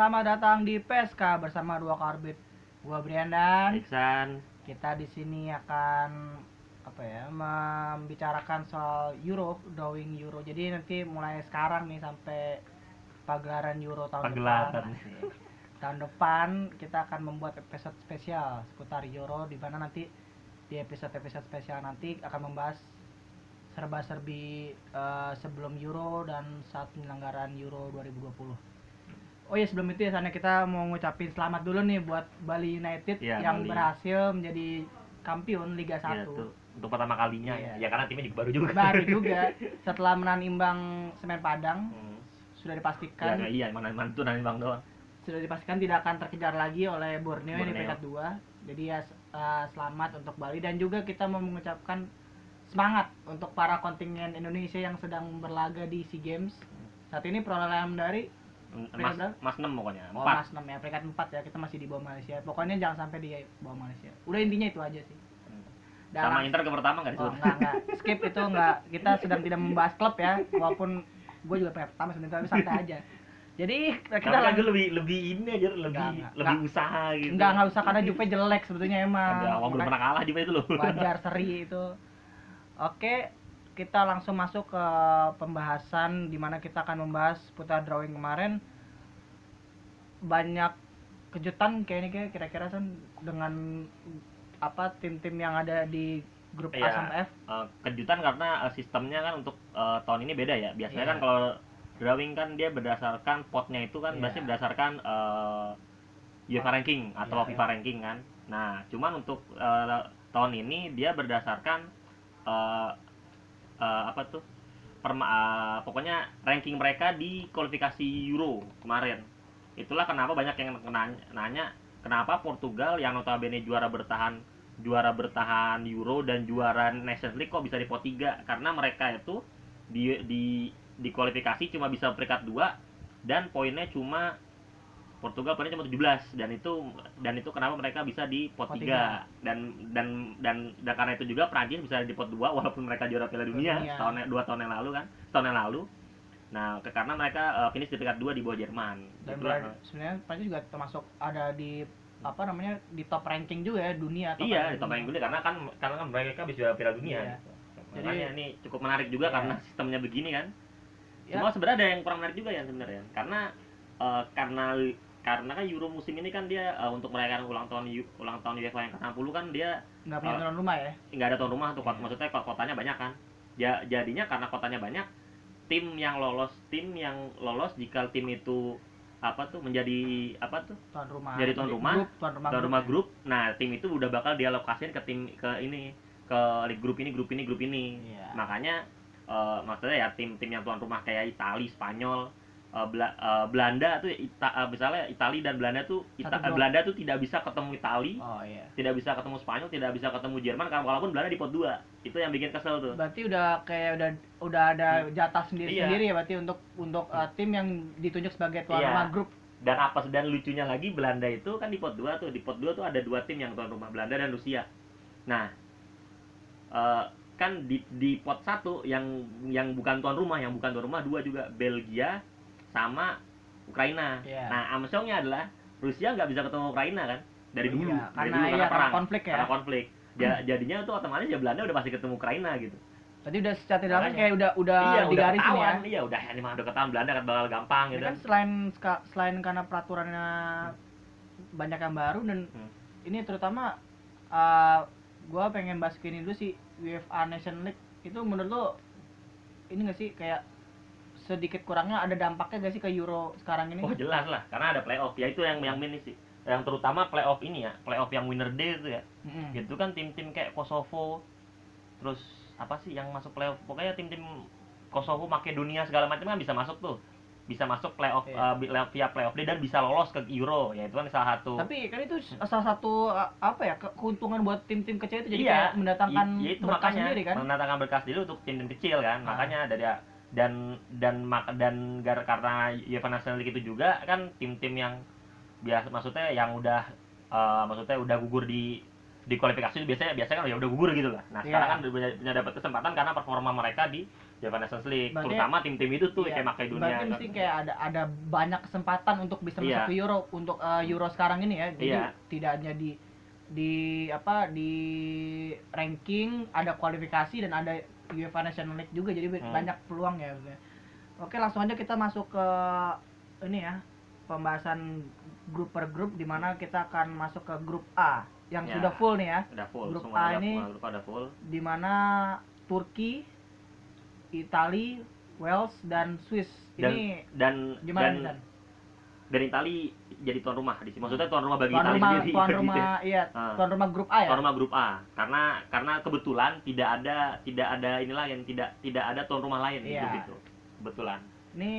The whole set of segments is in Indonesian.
Selamat datang di PSK bersama dua karbit. Gua Briandan. Iksan Kita di sini akan apa ya? membicarakan soal Euro, drawing Euro. Jadi nanti mulai sekarang nih sampai pagelaran Euro tahun Pagelaran. depan. Tahun depan kita akan membuat episode spesial seputar Euro di mana nanti di episode-episode spesial nanti akan membahas serba-serbi eh, sebelum Euro dan saat penyelenggaraan Euro 2020. Oh iya sebelum itu ya sana kita mau ngucapin selamat dulu nih buat Bali United Iya, yang Bali. berhasil menjadi kampion Liga 1. ya, tuh, untuk pertama kalinya Iya. ya karena timnya juga baru juga Baru juga setelah menahan imbang Semen Padang Hmm. sudah ya dipastikan nggak iya mana mana tuh nanti bang doang sudah dipastikan tidak akan terkejar lagi oleh Borneo, Borneo. peringkat 2. Jadi ya eh, selamat untuk Bali dan juga kita mau mengucapkan semangat untuk para kontingen Indonesia yang sedang berlaga di SEA Games. Saat ini perolehan dari mas mas enam pokoknya Oh, empat Mas 6 ya, peringkat 4 ya. Kita masih di bawah Malaysia. Pokoknya jangan sampai di bawah Malaysia. Udah intinya itu aja sih. Dan sama Inter ke pertama nggak Oh, disuruh enggak, enggak. Skip itu enggak. Kita sedang tidak membahas klub ya. Walaupun gue juga peringkat pertama sebenarnya tapi santai aja. Jadi kita Tapi gue lebih lebih ini aja lebih Nggak, nggak. lebih Nggak. usaha gitu enggak enggak usah karena Juve jelek sebetulnya emang. ada awal belum pernah kalah juga itu loh Wajar seri itu. Oke, kita langsung masuk ke pembahasan di mana kita akan membahas putar drawing kemarin. Banyak kejutan kayak ini kayak kira-kira kan dengan apa tim-tim yang ada di grup A Iya. sampai F. Eh, kejutan karena eh, sistemnya kan untuk eh, tahun ini beda ya biasanya Iya. kan kalau drawing kan dia berdasarkan potnya itu kan Iya. biasanya berdasarkan UEFA ranking atau Iya, FIFA iya. ranking kan nah cuman untuk eh, tahun ini dia berdasarkan eh, apa tuh? Perma- eh, pokoknya ranking mereka di kualifikasi Euro kemarin. Itulah kenapa banyak yang nanya, kenapa Portugal yang notabene juara bertahan juara bertahan Euro dan juara Nations League kok bisa di pot 3 karena mereka itu di di di kualifikasi cuma bisa peringkat 2 dan poinnya cuma Portugal poinnya cuma 17 dan itu dan itu kenapa mereka bisa di pot Pot 3 tiga. dan dan dan dan karena itu juga Prancis bisa di pot 2 walaupun mereka juara Piala Dunia tahun dua tahun yang lalu kan tahun yang lalu nah ke- karena mereka uh, finish di peringkat 2 di bawah Jerman dan Itulah. sebenarnya Prancis juga termasuk ada di apa namanya di top ranking juga ya dunia top iya di top ranking dunia. karena kan karena kan mereka bisa juara Piala Dunia Iya. gitu. Jadi- ini cukup menarik juga Iya. karena sistemnya begini kan Ya. cuma sebenarnya ada yang kurang menarik juga ya sebenarnya karena eh, karena karena kan Euro musim ini kan dia eh, untuk merayakan ulang tahun ulang tahun UEFA yang ke-60 kan dia nggak punya Oh. tuan rumah ya nggak ada tuan rumah tuh Iya. maksudnya kot- kotanya banyak kan ja, jadinya karena kotanya banyak tim yang lolos tim yang lolos jika tim itu apa tuh menjadi apa tuh tuan rumah Jadi tuan rumah, grup, tuan rumah, tuan rumah ya. grup nah tim itu udah bakal dialokasiin ke tim ke ini ke grup ini grup ini grup ini Iya. makanya eh, maksudnya ya tim-tim yang tuan rumah kayak Itali Spanyol eh, Bela- eh, Belanda tuh Ita- eh, misalnya Itali dan Belanda tuh Ita- grup. Belanda tuh tidak bisa ketemu Itali oh iya. tidak bisa ketemu Spanyol tidak bisa ketemu Jerman karena walaupun Belanda di pot 2 itu yang bikin kesel tuh. Berarti udah kayak udah udah ada jatah sendiri Iya. sendiri ya berarti untuk untuk uh, tim yang ditunjuk sebagai tuan Iya. rumah grup. Dan apa dan lucunya lagi Belanda itu kan di pot 2 tuh. Di pot 2 tuh ada dua tim yang tuan rumah Belanda dan Rusia. Nah eh, kan di di pot satu yang yang bukan tuan rumah yang bukan tuan rumah dua juga Belgia sama Ukraina. Iya. nah amsongnya adalah Rusia nggak bisa ketemu Ukraina kan? Dari dulu. Iya, dari karena dulu, iya, karena perang. konflik ya. karena konflik. Ja- jadinya tuh otomatis ya Belanda udah pasti ketemu Ukraina gitu. Berarti udah secara tidak langsung kayak udah udah iya udah digarisin ya? ketahuan. Iya udah ini mah udah ketahuan Belanda kan bakal gampang gitu. kan selain selain karena peraturannya banyak yang baru dan Hmm. ini terutama uh, gua pengen bahas ini dulu sih UEFA Nation League. Itu menurut lo ini gak sih kayak sedikit kurangnya ada dampaknya gak sih ke Euro sekarang ini? Oh jelas lah, karena ada playoff. Ya itu yang yang ini sih. Yang terutama playoff ini ya, playoff yang winner day itu ya. Mm-mm. Gitu kan tim-tim kayak Kosovo, terus apa sih yang masuk playoff? Pokoknya tim-tim Kosovo, Makedonia segala macam kan bisa masuk tuh. Bisa masuk playoff Iya. eh, bi- via playoff day dan bisa lolos ke Euro. Ya itu kan salah satu. Tapi kan itu salah satu uh, apa ya ke- keuntungan buat tim-tim kecil itu jadi Iya, kayak mendatangkan I- ya itu berkah makanya sendiri kan? mendatangkan berkas dulu untuk tim-tim kecil kan. Ah. Makanya dari dan dan mak dan gar- karena UEFA National League itu juga kan tim-tim yang biasa maksudnya yang udah eh, maksudnya udah gugur di di kualifikasi itu biasanya biasanya kan ya udah gugur gitu lah. Nah, Iya. sekarang kan udah punya, punya dapat kesempatan karena performa mereka di UEFA Nations League Berarti- terutama tim-tim itu tuh Iya. kayak Makedonia Berarti mesti kayak ada ada banyak kesempatan untuk bisa masuk Iya. ke Euro untuk eh, Euro sekarang ini ya. Jadi Iya. tidak hanya di di apa di ranking ada kualifikasi dan ada UEFA National League juga jadi Hmm. banyak peluang ya. maksudnya. Oke, langsung aja kita masuk ke ini ya pembahasan grup per grup di mana kita akan masuk ke grup A yang Ya. sudah full nih ya. udah full Grup semua A udah, ini- grup ada full di mana Turki, Itali, Wales dan Swiss. dan Ini dan gimana dan? Dan Itali jadi tuan rumah di sini maksudnya tuan rumah bagi Tuan Itali rumah, sendiri tuan gitu. rumah, iya, Ah. tuan rumah grup A ya. tuan rumah grup A karena karena kebetulan tidak ada tidak ada inilah yang tidak tidak ada tuan rumah lain di Iya. grup itu kebetulan Ini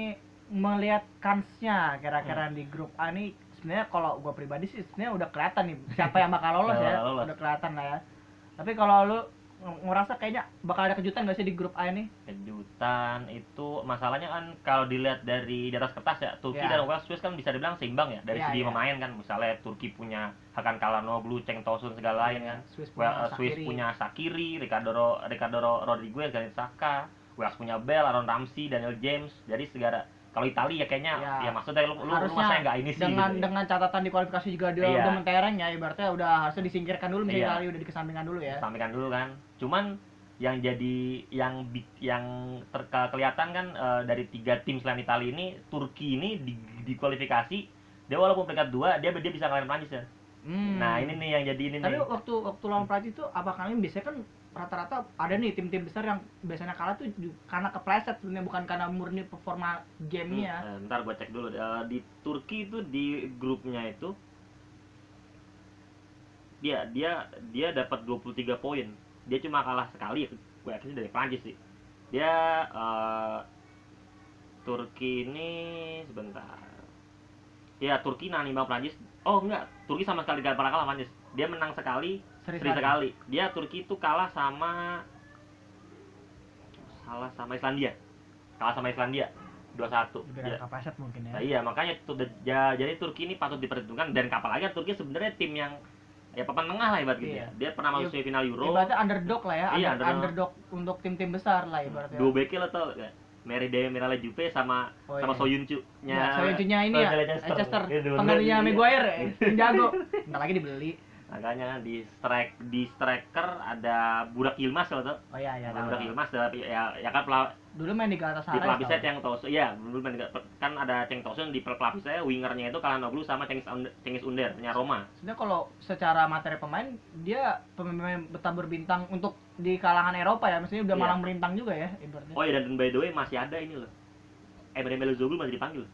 melihat kansnya kira-kira Hmm. di grup A nih sebenarnya kalau gua pribadi sih sebenarnya udah kelihatan nih siapa yang bakal lolos ya. lolos. Udah kelihatan lah ya. Tapi kalau lu ngerasa kayaknya bakal ada kejutan gak sih di grup A ini? kejutan itu masalahnya kan kalau dilihat dari di atas kertas ya Turki Ya. dan Wales Swiss kan bisa dibilang seimbang ya dari Ya, segi ya. pemain kan misalnya Turki punya Hakan Kalhanoglu, Cenk Tosun segala lain kan Swiss Well, punya uh, Swiss punya Sakiri, Ricardo Ricardo Ro- Rodriguez, Granit Xhaka, Wales punya Bell, Aaron Ramsey, Daniel James. Jadi segala kalau Italia ya kayaknya Ya. ya, maksudnya lu, lu, Harusnya masa nggak ini sih dengan gitu ya. dengan catatan di kualifikasi juga dia Iya. udah mentereng ya ibaratnya udah harusnya disingkirkan dulu misalnya Iya. kali udah dikesampingkan dulu ya. sampaikan dulu kan. Cuman yang jadi yang yang terke- kelihatan kan eh, dari tiga tim selain Italia ini Turki ini di, di kualifikasi dia walaupun peringkat dua dia dia bisa ngalahin Prancis ya. Hmm. Nah ini nih yang jadi ini Tapi nih. waktu waktu lawan Prancis itu apa kalian biasanya kan rata-rata ada nih tim-tim besar yang biasanya kalah tuh karena kepleset sebenarnya bukan karena murni performa gamenya. Hmm, eh, ntar gua cek dulu Eh, di Turki itu di grupnya itu dia dia dia dapat 23 poin dia cuma kalah sekali gue yakin dari Prancis sih. Dia eh, Turki ini sebentar. Ya Turki nah nimbang Prancis oh enggak. Turki sama sekali gak pernah kalah Prancis dia menang sekali Seri seri sekali. dia Turki itu kalah sama salah sama Islandia. Kalah sama Islandia 2-1 Lebih Dia- karena kepleset mungkin ya. Nah, iya makanya tuh ja- jadi Turki ini patut diperhitungkan. Dan kapal lagi Turki sebenarnya tim yang ya papan tengah lah ibarat gitu Iya. ya. Dia pernah masuk Iya, semifinal Euro. Ibaratnya underdog lah ya, Iya, under- underdog. underdog untuk tim-tim besar lah ibaratnya. Dua bekil atau Mary Day Mirala Juve sama Oh, sama iya. Soyuncu nya. Ya, Soyuncunya ini ya, penggantinya iya. Maguire ya, jago. Ntar lagi dibeli. Makanya di strike di striker ada Burak Yilmaz kalau tuh. Oh iya iya. Ada Burak. Yilmaz ada- ya ya kan pelap, Dulu main di di Galatasaray. pelapisnya tahu. Ceng Tosun. Iya, dulu main di- kan ada Ceng Tosun di pelapisnya wingernya itu Kalhanoglu sama Cengiz Under, Cengiz Under punya Roma. Sebenarnya kalau secara materi pemain dia pemain betah berbintang untuk di kalangan Eropa ya, maksudnya udah Iya. malang melintang juga ya ibaratnya. Oh iya dan by the way masih ada ini loh. Emre Belözoğlu masih dipanggil.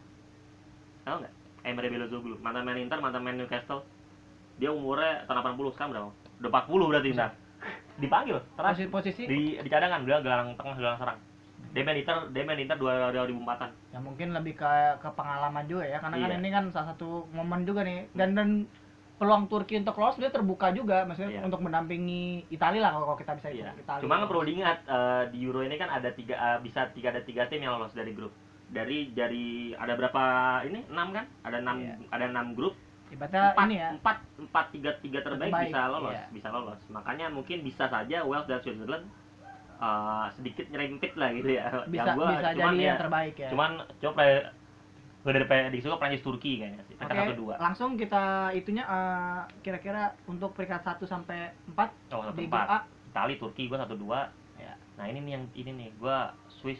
Tahu nggak? Emre Belözoğlu, mantan main Inter, mantan main Newcastle. Dia umurnya tahun 80 sekarang berapa? Udah 40 berarti ntar. Dipanggil, terus posisi posisi di di cadangan dia gelang tengah gelang serang. Dia main Inter, dia main Inter 2004-an. ya mungkin lebih ke ke pengalaman juga ya karena kan Iya. ini kan salah satu momen juga nih dan dan peluang Turki untuk lolos dia terbuka juga maksudnya Iya. untuk mendampingi Italia lah kalau kita bisa Iya. Italia. Cuma perlu diingat eh, di Euro ini kan ada tiga eh, bisa tiga ada tiga tim yang lolos dari grup. Dari dari ada berapa ini? 6 kan? Ada 6 Iya. ada 6 grup. Ibaratnya empat, ini ya. empat, empat tiga tiga terbaik, Terbaik, bisa lolos, iya. bisa lolos. Makanya mungkin bisa saja Wales dan Switzerland uh, sedikit nyerempet lah gitu ya. Bisa Yang gua bisa cuman jadi ya, yang terbaik ya. Cuman coba gue dari prediksi gue Prancis Turki kayaknya sih. Peringkat satu dua. langsung kita itunya eh, kira-kira untuk peringkat 1 sampai 4 Oh satu empat. Itali Turki gue satu dua. Ya. Nah ini nih yang ini nih gue Swiss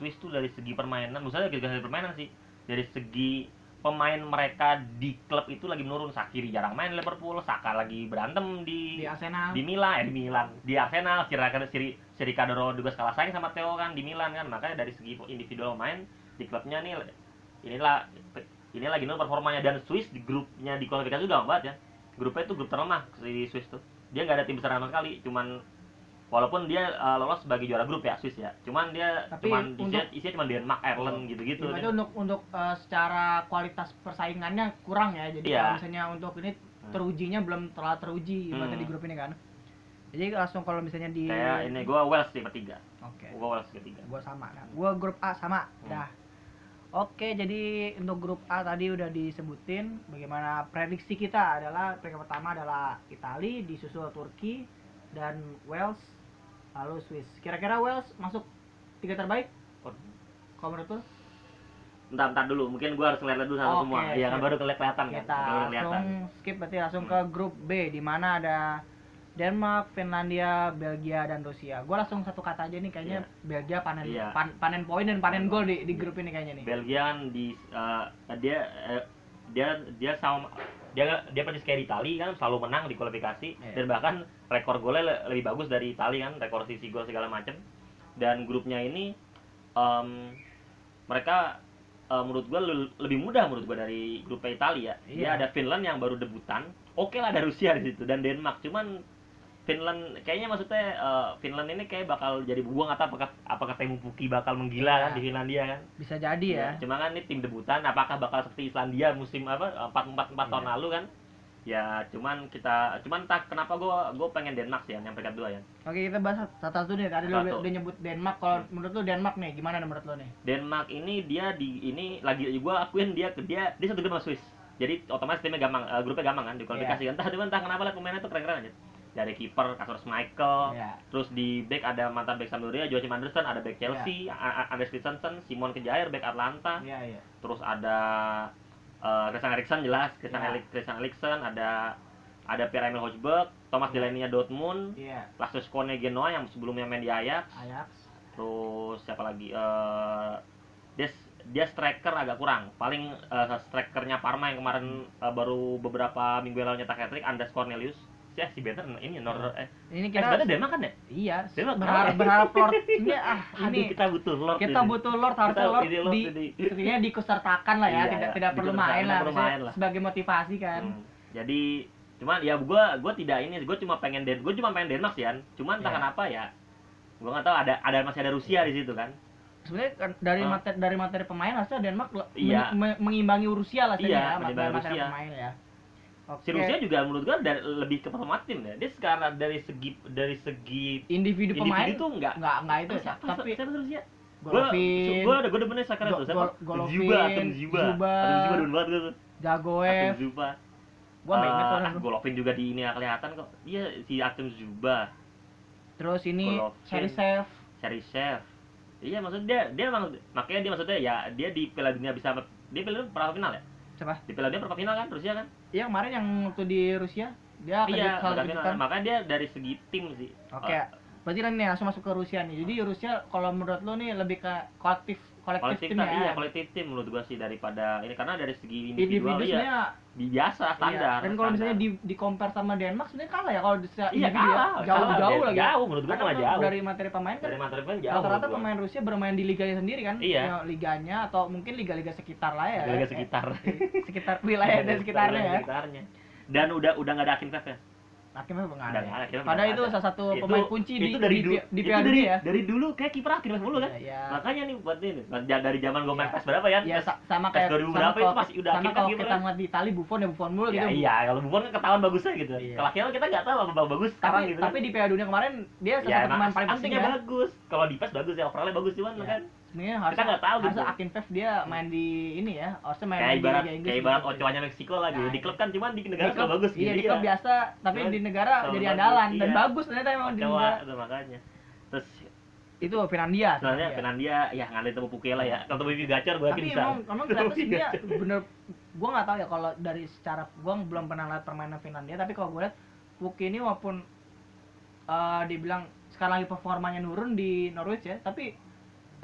Swiss tuh dari segi permainan, maksudnya dari segi permainan sih. Dari segi pemain mereka di klub itu lagi menurun. Sakiri jarang main di Liverpool, Saka lagi berantem di Arsenal. di Milan, eh, di Milan, di Arsenal, si Ricardo si, si Ricardo Rodriguez kalah saing sama Theo kan di Milan kan, makanya dari segi individual main di klubnya nih inilah ini lagi nol performanya. Dan Swiss di grupnya di kualifikasi udah banget ya, grupnya itu grup terlemah si Swiss tuh, dia nggak ada tim besar sama sekali, cuman walaupun dia uh, lolos sebagai juara grup ya Swiss ya, cuman dia Tapi cuman untuk- isinya, isinya cuma Denmark, Ireland gitu-gitu. Ibaratnya untuk untuk eh, secara kualitas persaingannya kurang ya. Jadi Iya. kalau misalnya untuk ini Hmm. terujinya belum terlalu teruji Hmm. di grup ini kan. Jadi langsung kalau misalnya di Kayak ini gua Wales di ketiga, Oke. gua Wales ketiga. Gua sama kan. Gua grup A sama. Hmm. Dah. Oke, jadi untuk grup A tadi udah disebutin bagaimana prediksi kita adalah peringkat pertama adalah Italia, disusul Turki dan Wales lalu Swiss. Kira-kira Wales masuk tiga terbaik Oh. kalau menurut lu Entar, entar dulu, mungkin gua harus ngeliat dulu satu Oke, semua. Iya kan baru kelihatan kan. kita Baru kelihatan. langsung skip berarti langsung ke grup B di mana ada Denmark, Finlandia, Belgia dan Rusia. Gua langsung satu kata aja nih kayaknya Belgia panen Iya. pan- panen poin dan panen gol di, di grup ini kayaknya nih. Belgia kan di eh, dia eh, dia dia sama dia dia persis kayak di Itali kan selalu menang di kualifikasi Iya. dan bahkan rekor golnya le- lebih bagus dari Itali kan rekor sisi gol segala macam dan grupnya ini em, mereka eh, menurut gua le- lebih mudah menurut gua dari grup Italia ya. Dia Iya. ada Finland yang baru debutan. Oke lah ada Rusia di situ dan Denmark. Cuman Finland kayaknya maksudnya eh, Finland ini kayak bakal jadi gua nggak tahu apakah apakah Teemu Pukki bakal menggila Iya. kan di Finlandia kan. Bisa jadi ya. Ya, cuma kan ini tim debutan, apakah bakal seperti Islandia musim apa empat empat empat tahun Iya. lalu kan? Ya, cuman kita, cuman entah kenapa gue gue pengen Denmark sih yang peringkat dua ya. Oke, kita bahas satu-satu nih. Tadi lu Satu. udah nyebut Denmark. Kalau menurut lu Denmark nih gimana menurut lu nih? Denmark ini dia di ini lagi gue akuin dia dia dia satu grup sama Swiss. Jadi otomatis timnya gampang, eh, grupnya gampang kan di kualifikasi Iya. kan. Entah entah kenapa lah pemainnya tuh keren-keren aja. Dari kiper Kasper Michael, Ya. terus di back ada mantan back Sampdoria, Joachim Andersen, ada back Chelsea, A- A- Anders Christensen, Simon Kejair, back Atlanta, Iya, iya. terus ada uh, Christian Eriksen jelas Christian, Ya. Erik- Christian Eriksen ada ada Pierre Emil Hojberg Thomas Ya. Delaney Dortmund Iya, Lassus Kone Genoa yang sebelumnya main di Ajax Ajax. terus siapa lagi Eh, dia dia striker agak kurang paling eh, strikernya Parma yang kemarin eh, baru beberapa minggu yang lalu nyetak hat-trick Anders Cornelius ya si Benter ini Nor eh, Ini eh, kita sebenarnya Denmark kan ya iya Denmark berharap kalah. berharap Lord ini ah Aduh, ini kita butuh Lord kita ini. butuh Lord harusnya Kita- Lord ini Lord di setidaknya dikusertakan lah ya Iya, tidak iya, tidak perlu main lah, perlu maksudnya main lah. sebagai motivasi kan Hmm, Jadi cuman ya gua gua tidak ini gua cuma pengen Den gua cuma pengen Denmark sih kan. Cuman entah Iya. kenapa ya gua nggak tahu ada ada masih ada Rusia di situ kan. sebenarnya kan dari Hah? materi dari materi pemain harusnya Denmark Iya. men- me- mengimbangi Rusia lah Iya, sebenarnya ya, materi Rusia. pemain ya Oke. Si Rusia juga menurut gua dari, lebih ke performa tim ya. Dia sekarang dari segi dari segi individu pemain individu tuh enggak nggak nggak itu siapa, tapi siapa si Rusia? Gua Golovin gua ada gua udah bener sekarang tuh siapa? Go- Golovin, Zuba, Atem Zuba. Zuba, Atem Zuba dulu banget gua tuh. Jagoev Atem Zuba. gua nggak inget Eh, orang ah, Golovin juga di ini nggak kelihatan kok. Iya si Atem Zuba. terus ini. Cherisev chef iya maksudnya dia dia emang makanya dia maksudnya ya dia di Piala Dunia bisa dia Piala Dunia perempat final ya siapa di Piala Dunia perempat final kan Rusia kan iya kemarin yang waktu di Rusia dia iya final kejutan. makanya dia dari segi tim sih Oke, Eh, berarti kan nih langsung masuk ke Rusia nih. Jadi Rusia kalau menurut lo nih lebih ke kolektif kolektif, kolektif tim nah, ya. iya kolektif tim menurut gua sih daripada ini karena dari segi Individu individual iya sebenarnya di biasa standar iya. Dan kalau misalnya di di compare sama Denmark sebenarnya kalah ya kalau di secara iya individu ya. kalah jauh kalah. jauh lagi. jauh menurut gua Karena malah jauh dari materi pemain kan dari materi pemain jauh rata-rata pemain Rusia bermain di liganya sendiri kan. Iya. Ya, liganya atau mungkin liga-liga sekitar lah ya. Liga Eh, sekitar sekitar wilayah dan sekitarnya ya. sekitarnya dan udah udah nggak ada Fev ya Akhirnya nggak Udah ada. akhirnya Padahal itu salah satu pemain kunci di itu dari di, dulu di, di itu dari Dunia ya. dari dulu kayak kiper Fev mulu kan Iya, iya. makanya nih buat ini dari zaman gue main Iya. PES berapa ya Ya sama kayak 2000 sama berapa itu masih udah akhir kan kalau kita ngeliat di Itali Buffon ya Buffon mulu ya gitu. iya kalau Buffon kan ketahuan bagusnya gitu Iya. kalau Akhil kita nggak tahu apa bagus sekarang tapi gitu tapi kan di Piala Dunia kemarin dia salah ya satu pemain paling penting ya. bagus kalau di PES bagus ya overallnya bagus cuman Iya. kan Sebenarnya harusnya nggak tahu gitu. harusnya Akin dia main di ini ya, harusnya main kayak di ibarat Inggris. kayak ibarat gitu. Ochoanya Meksiko lagi Nah, di klub kan cuman di Di negara klub nggak bagus Iya, gitu di ya. klub biasa, tapi Cuman di negara jadi andalan dan iya. bagus ternyata emang di Ochoa negara. itu makanya terus Itu Finlandia. sebenarnya Finlandia. Ya nggak ada temu Pukela ya kalau temu Gacor gue yakin Tapi bisa emang emang ternyata sebenarnya Gacor. bener gua nggak tahu ya kalau dari secara gua belum pernah lihat permainan Finlandia, tapi kalau gue lihat Puki ini walaupun eh, dibilang sekarang lagi performanya nurun di Norwich ya, tapi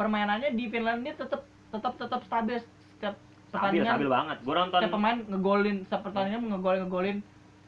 permainannya di Finlandia tetap tetap tetap stabil setiap stabil pertandingan. stabil banget. Gue nonton setiap pemain ngegolin setiap pertandingan ngegolin ngegolin.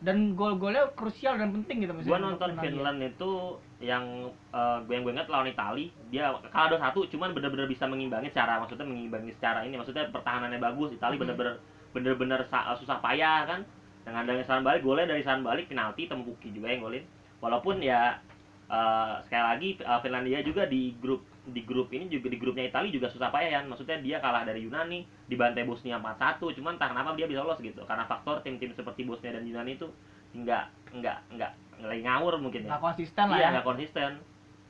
Dan gol-golnya krusial dan penting gitu gue nonton. Finland itu yang eh, gue yang gue ingat lawan Itali. Dia kalah dua satu cuman bener-bener bisa mengimbangi secara maksudnya mengimbangi secara ini. Maksudnya pertahanannya bagus Itali Hmm. bener-bener bener-bener sa- susah payah kan? Dengan adanya serangan balik golnya dari serangan balik penalti tembuki juga yang golin. Walaupun ya eh, sekali lagi eh, Finlandia juga di grup di grup ini juga di grupnya Itali juga susah payah kan maksudnya dia kalah dari Yunani dibantai Bosnia 4-1 cuman entah kenapa dia bisa lolos gitu. Karena faktor tim-tim seperti Bosnia dan Yunani itu nggak nggak nggak lagi ngawur mungkin ya. Nggak konsisten lah iya ya. nggak konsisten.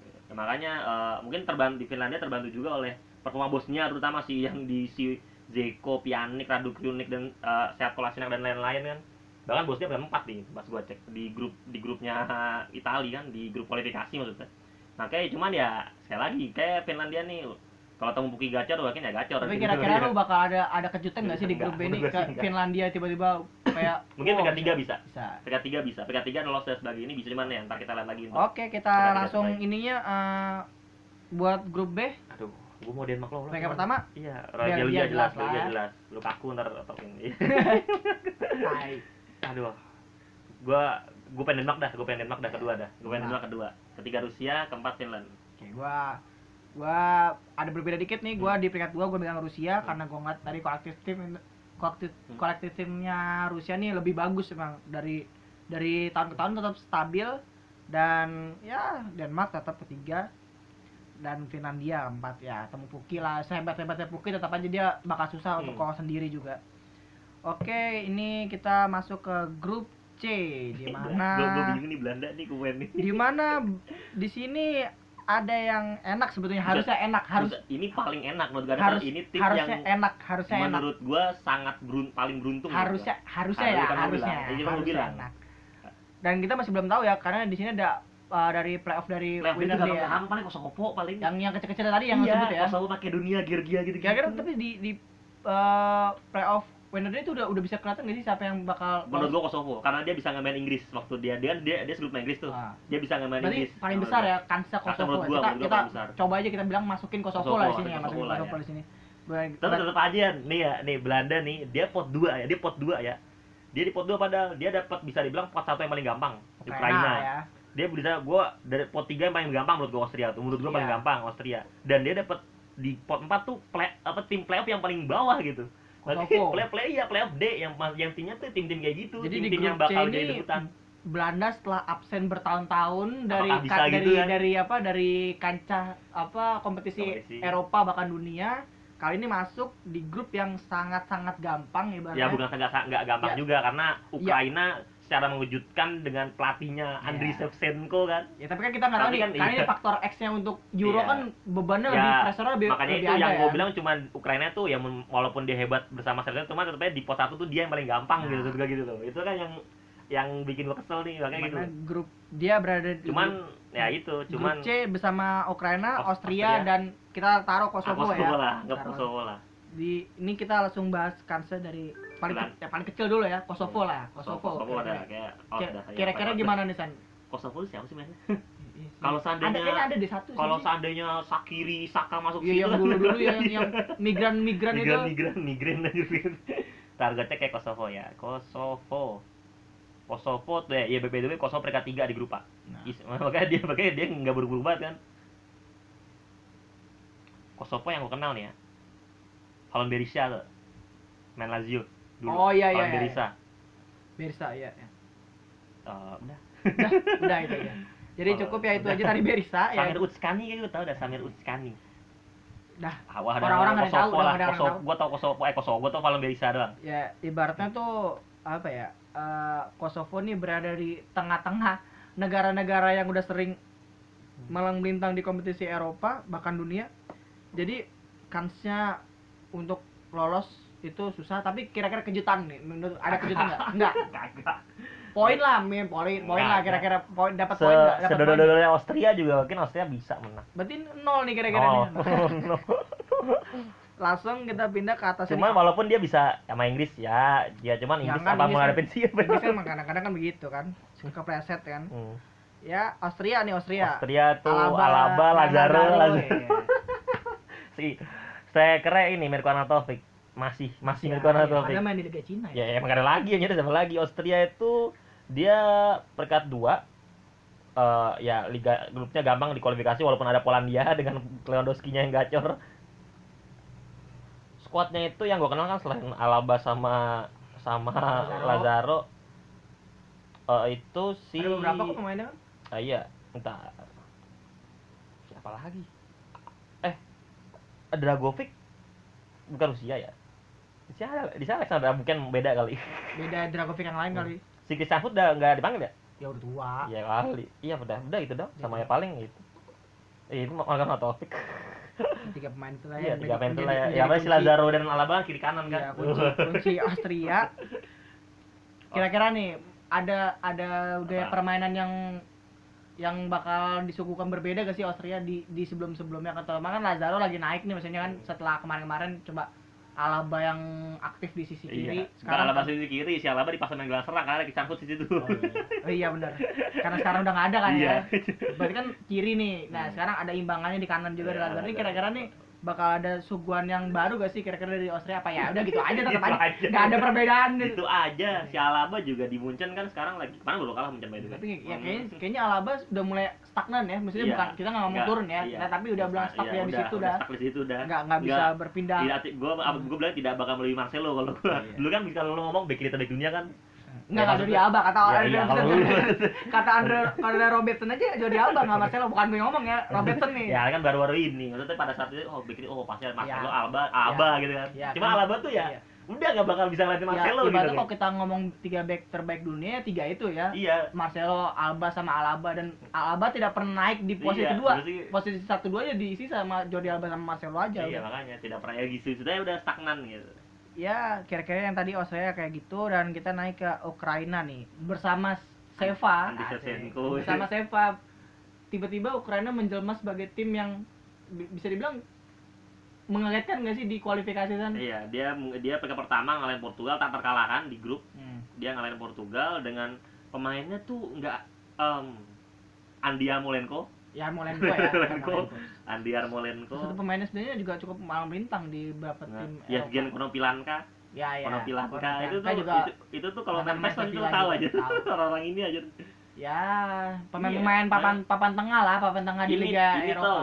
Ya, makanya eh, mungkin terbantu di Finlandia terbantu juga oleh performa Bosnia terutama si yang di si Zeko, Pjanic, Radu dan uh, Seat Kolasinac dan lain-lain kan. Bahkan Bosnia berempat nih pas gua cek di grup di grupnya Itali kan di grup kualifikasi maksudnya Nah kayak cuman ya sekali lagi kayak Finlandia nih kalau temu Puki gacor mungkin ya gacor. Tapi gitu. kira-kira lu bakal ada ada kejutan nggak sih di grup B ini ke. Finlandia tiba-tiba kayak Mungkin oh, peringkat tiga bisa. bisa. Peringkat tiga bisa. Peringkat tiga lolos dan sebagainya ini bisa cuman ya ntar kita lihat lagi. Oke, kita langsung ininya eh, buat grup B. Aduh, gua mau Denmark lolos. Peringkat cuman. pertama Iya, Belgia Belgia jelas Belgia jelas. Lukaku ntar tokin. Hai. Aduh. Gua gua pengen Denmark dah, gua pengen Denmark dah kedua dah. Gua pengen Nah. Denmark kedua. Ketiga Rusia, keempat Finland. Oke, gua gua ada berbeda dikit nih. Gua di peringkat 2 gua megang Rusia Hmm. karena gua ngeliat tadi kolektif tim kolektif Hmm. kolektif timnya Rusia nih lebih bagus emang dari dari tahun ke tahun tetap stabil dan ya Denmark tetap ketiga dan Finlandia empat ya temu Puki lah sehebat hebatnya Puki tetap aja dia bakal susah untuk Hmm. kalau sendiri juga oke ini kita masuk ke grup C di mana bingung nih Belanda nih gua nih. di mana di sini ada yang enak sebetulnya harusnya enak harus ini paling enak menurut gua harus ini tim harusnya yang enak harusnya enak menurut gua sangat berun, paling beruntung menurut harusnya harusnya Harus, ya kan harusnya harusnya bilang. enak dan kita masih belum tahu ya karena di sini ada uh, dari playoff dari. Level winner dia gampang paling Kosovo paling. yang yang kecil-kecil tadi yang iya, disebut ya Kosovo Makedonia, Georgia gitu. kira-kira tapi di di uh, playoff winner itu udah udah bisa kelihatan nggak sih siapa yang bakal menurut gua Kosovo karena dia bisa ngemain Inggris waktu dia dia dia dia sebelum main Inggris tuh. Ah. Dia bisa berarti Inggris. paling besar ya kansnya Kosovo menurut gua, kita menurut gua kita paling besar. coba aja kita bilang masukin Kosovo, Kosovo, lah di sini ya masukin Kosovo lah Kosovo ya. di sini Tapi tetap aja nih ya, nih Belanda nih, dia pot 2 ya, dia pot 2 ya. Dia di pot 2 padahal dia dapat bisa dibilang pot satu yang paling gampang, Ukraina Ukraina. ya Dia bisa gua dari pot 3 yang paling gampang menurut gua Austria tuh. Menurut gua paling Iya. gampang Austria. Dan dia dapat di pot 4 tuh play, apa tim playoff yang paling bawah gitu. Berarti play play ya playoff D yang yang timnya tuh tim-tim kayak gitu, tim-tim yang C bakal ini jadi debutan. Belanda setelah absen bertahun-tahun dari Apakah bisa ka- gitu dari kan? dari apa dari kancah apa kompetisi, Kompetisi. Eropa bahkan dunia kali ini masuk di grup yang sangat-sangat gampang ibaratnya. Ya bukan nggak nggak gampang Ya. juga karena Ukraina secara mengejutkan dengan pelatihnya Andriy Ya. Shevchenko kan. Ya, tapi kan kita nggak tahu nih, kan karena iya. ini faktor X-nya untuk Euro Iya. kan bebannya Ya, lebih pressure lebih makanya lebih itu ada yang ya. gue bilang cuman Ukraina tuh ya men- walaupun dia hebat bersama Serbia cuma tetapnya di pos satu tuh dia yang paling gampang Nah. gitu juga gitu loh itu kan yang yang bikin gue kesel nih makanya gitu grup dia berada di cuman grup, ya itu cuman grup C bersama Ukraina, Aus- Austria, Austria. dan kita taruh ah, Kosovo, Kosovo ya. lah. Kosovo lah Di ini kita langsung bahas kansnya dari paling Bulan. ya, paling kecil dulu ya, Kosovo lah, Kosovo. Kosovo ada kayak Kira-kira gimana nih San? Kosovo siapa sih mainnya Iya. Kalau ada seandainya- kayaknya ada di satu kalau seandainya Sakiri Saka masuk Iya situ yang kan. dulu-dulu ya, yang yang migran-migran itu. migran migran migran targetnya kayak Kosovo ya Kosovo Kosovo tuh ya, ya BPDW Kosovo peringkat tiga di grup A. Nah. Is- makanya dia makanya dia nggak buru-buru banget kan Kosovo yang gue kenal nih ya Valon Berisha tuh main Lazio dulu Oh, iya, iya, Valon iya, Berisha Bersa ya. ya. Eh, udah Udah, udah itu ya. Jadi Oh, cukup ya itu udah. aja tadi Bersa ya. Samir Utskani kayak gue tau dah Samir Utskani Dah, Ah, Orang-orang nggak tahu, Kosovo tahu. gue tau Kosovo eh Kosovo gue tau Valon Berisha doang ya ibaratnya tuh apa ya? eh, Kosovo nih berada di tengah-tengah negara-negara yang udah sering malang melintang di kompetisi Eropa bahkan dunia. Jadi kansnya untuk lolos itu susah tapi kira-kira kejutan nih menurut ada kejutan nggak? Kagak Poin lah, min poin, poin lah Nggak, kira-kira poin dapat poin nggak? Dapat poin. sedodo-dodonya Austria juga mungkin Austria bisa menang Berarti nol nih kira-kira Oh, nih. no. Langsung kita pindah ke atas cuman ini. walaupun dia bisa sama Inggris ya ya cuman Ya Inggris kan, apa mau ngadepin siapa Inggris kan kadang-kadang kan begitu kan. Suka preset kan. Hmm. Ya, Austria nih Austria. Austria tuh Alaba, Alaba, Lazaro, Lazaro. iya. si saya kira ini Mirko Anatovic masih masih Ya, ya, Anatovic Ada main di Liga Cina ya ya. emang ada lagi yang ada siapa lagi Austria itu dia peringkat dua Eh, ya liga grupnya gampang di kualifikasi walaupun ada Polandia dengan Lewandowski-nya yang gacor squadnya itu yang gue kenal kan selain Alaba sama sama Lazaro. Lazaro eh, itu si Ada beberapa kok pemainnya kan? Ah, iya, entar. Siapa lagi? Eh, Dragovic bukan Rusia ya? Di sana, di sana Alexander mungkin beda kali. Beda Dragovic yang lain kali. Si Foot udah nggak dipanggil ya? Ya udah tua. Iya kali. Iya udah, udah itu dong. Sama Iya. ya paling itu. Eh, itu makan Taufik. Tiga pemain itu lah Iya, yang tiga menjadi- main itu lah ya. Ya, apa si. Lazaro dan Alaba kan kiri kanan Iya, kan. kunci, kunci Austria. Kira-kira nih ada ada udah Apa? permainan yang yang bakal disuguhkan berbeda gak sih Austria di di sebelum sebelumnya kan terutama kan Lazaro lagi naik nih maksudnya kan setelah kemarin-kemarin coba Alaba yang aktif di sisi kiri Iya. Sekarang Alaba sisi kiri, si Alaba dipasang main gelang serang karena dicangkut di situ. Oh, iya. Oh, iya benar. Karena sekarang udah nggak ada kan Iya. ya. Berarti kan kiri nih. Nah, Hmm. sekarang ada imbangannya di kanan juga di Iya, Lazaro. Ini kira-kira nih bakal ada suguhan yang baru gak sih kira-kira dari Austria apa ya? Udah gitu aja tetap Gitu aja. aja. Nggak ada perbedaan gitu. itu aja si Alaba juga di Munchen kan sekarang lagi kemarin baru kalah Munchen by the way. Tapi ya kayaknya kayaknya Alaba udah mulai stagnan ya. Maksudnya Iya. bukan kita nggak ngomong turun ya. iya. Nah, tapi udah bilang stuck Iya, ya di situ dah. stuck di situ udah Nggak nggak bisa berpindah. tidak gue gue bilang tidak bakal melalui Marcelo kalau gua Iya. dulu kan kalau lu ngomong kiri terbaik dunia kan Enggak, Ya, enggak Jordi maksudnya- Alba kata Ya, Andre iya, Robertson. kalau- kata Andre Andre Robertson aja Jordi Alba enggak Marcelo bukan gue ngomong ya Robertson nih. ya kan baru-baru ini maksudnya pada saat itu oh kiri oh pasti Marcelo Ya. Alba Alba gitu kan Ya, cuma kan- Alaba tuh ya Iya. udah nggak bakal bisa ngeliatin Marcelo ya, gitu kan. kalau kita ngomong tiga back terbaik dunia tiga itu ya iya Marcelo, Alba sama Alaba dan Alaba tidak pernah naik di posisi Iya, kedua. berarti- Posisi satu dua ya diisi sama Jordi Alba sama Marcelo aja. iya udah. makanya tidak pernah ya gitu sudah udah stagnan gitu Ya kira-kira yang tadi Austria kayak gitu dan kita naik ke Ukraina nih bersama Seva. Bersama Seva tiba-tiba Ukraina menjelma sebagai tim yang bi- bisa dibilang mengagetkan nggak sih di kualifikasi sana? iya dia dia peringkat pertama ngalahin Portugal tak terkalahkan di grup Hmm. dia ngalahin Portugal dengan pemainnya tuh nggak em Andi Yarmolenko Ya Molenko ya. Molenko. Molenko. Andi Yarmolenko Satu pemainnya sebenarnya juga cukup malang melintang di beberapa nah, tim. Yevgen. Konopilanka. Ya ya. Konopilanka itu tuh juga itu, itu tuh kalau main PES kita tahu aja. orang-orang ini aja. Ya pemain-pemain Iya. papan papan tengah lah, papan tengah di Ini- Liga ini Eropa. tuh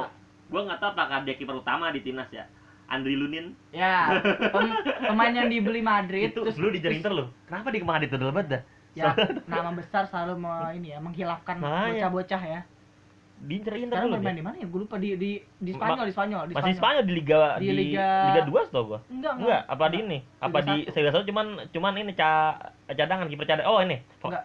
gue nggak tahu apakah dia kiper utama di timnas ya. Andri Lunin. Ya, pem- pemain yang dibeli Madrid itu terus dulu di terus- Inter loh kenapa dia kemarin itu dulu banget dah. Ya, nama besar selalu mau ini ya menghilangkan bocah-bocah ya. Di Inter Inter Sekarang dulu di mana ya? Gue lupa di di di Ma- Spanyol, di Spanyol, di masih Spanyol di Liga Di di, Liga- Liga 2 tau gua Enggak, Enggak, apa di ini? Apa Liga di satu. Serie 1 cuman cuman ini ca cadangan kiper cadangan. Oh, ini. Enggak.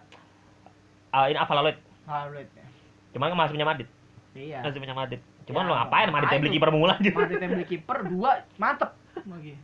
Ah, ini Avaloid. Madrid ya. Cuman kan masih punya Madrid. Iya. Masih punya Madrid. Cuman Ya, lo ngapain Madrid beli kiper mula aja. Madrid yang beli kiper dua mantep lagi.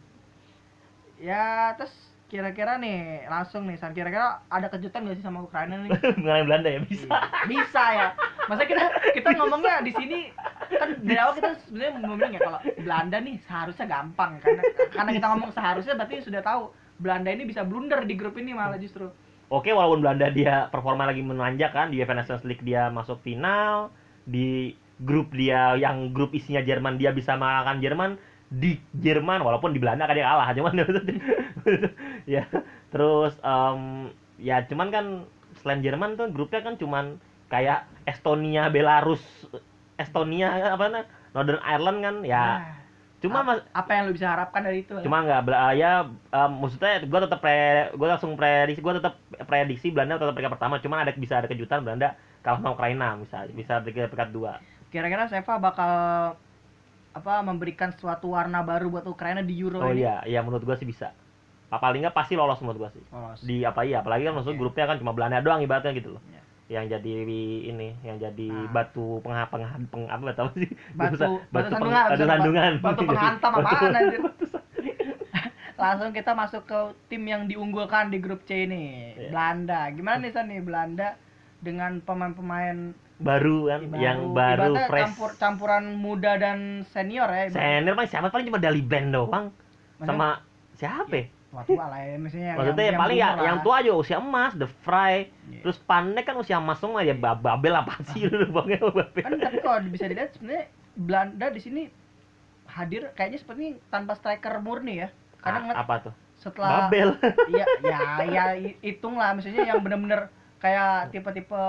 Ya, terus kira-kira nih langsung nih San kira-kira ada kejutan gak sih sama Ukraina nih? Ngalahin Belanda ya bisa. Iya, bisa ya. Masa kita kita ngomongnya di sini kan dari awal kita sebenarnya ngomongin ya kalau Belanda nih seharusnya gampang karena karena kita ngomong seharusnya berarti sudah tahu Belanda ini bisa blunder di grup ini malah justru. Oke, walaupun Belanda dia performa lagi menanjak kan di UEFA Nations League dia masuk final, di grup dia yang grup isinya Jerman dia bisa mengalahkan Jerman di Jerman walaupun di Belanda kan dia kalah cuman ya terus em, ya cuman kan selain Jerman tuh grupnya kan cuman kayak Estonia Belarus Estonia apa namanya Northern Ireland kan ya Nah, cuma ap- mas apa yang lu bisa harapkan dari itu? cuma nggak Bela- ya em, maksudnya gue tetap pre gue langsung prediksi gue tetap prediksi Belanda tetap peringkat pertama cuma ada bisa ada kejutan Belanda kalah sama Ukraina bisa bisa peringkat dua Kira-kira Seva bakal apa memberikan suatu warna baru buat Ukraina di Euro oh ini? iya iya menurut gue sih bisa paling nggak pasti lolos menurut gue sih Lolos. di apa iya apalagi kan maksud Oke. grupnya kan cuma Belanda doang ibaratnya gitu loh Iya. yang jadi ini yang jadi Nah. batu pengha pengha peng, apa nggak tahu sih Batu batu peng- sandungan, batu sandungan Batu penghantam apaan anjir? Langsung kita masuk ke tim yang diunggulkan di grup C ini, Iya. Belanda. Gimana nih San nih Belanda dengan pemain-pemain baru kan yang baru ibaratnya fresh campur campuran muda dan senior ya. ibaratnya. senior paling siapa paling cuma Dali Blend doang Maksudnya sama siapa ya? tua-tua lah ya maksudnya yang- Maksudnya yang, yang paling ya yang tua aja usia emas, The Fry, Iya. terus Panek kan usia emas semua ya Ba- Babel apa sih lu bangnya Babel. kan tapi kalau bisa dilihat sebenarnya Belanda di sini hadir kayaknya seperti tanpa striker murni ya. Karena Ah, ngeliat apa tuh? setelah Babel. Iya, ya, ya hi- hitung lah, maksudnya yang bener-bener kayak tipe-tipe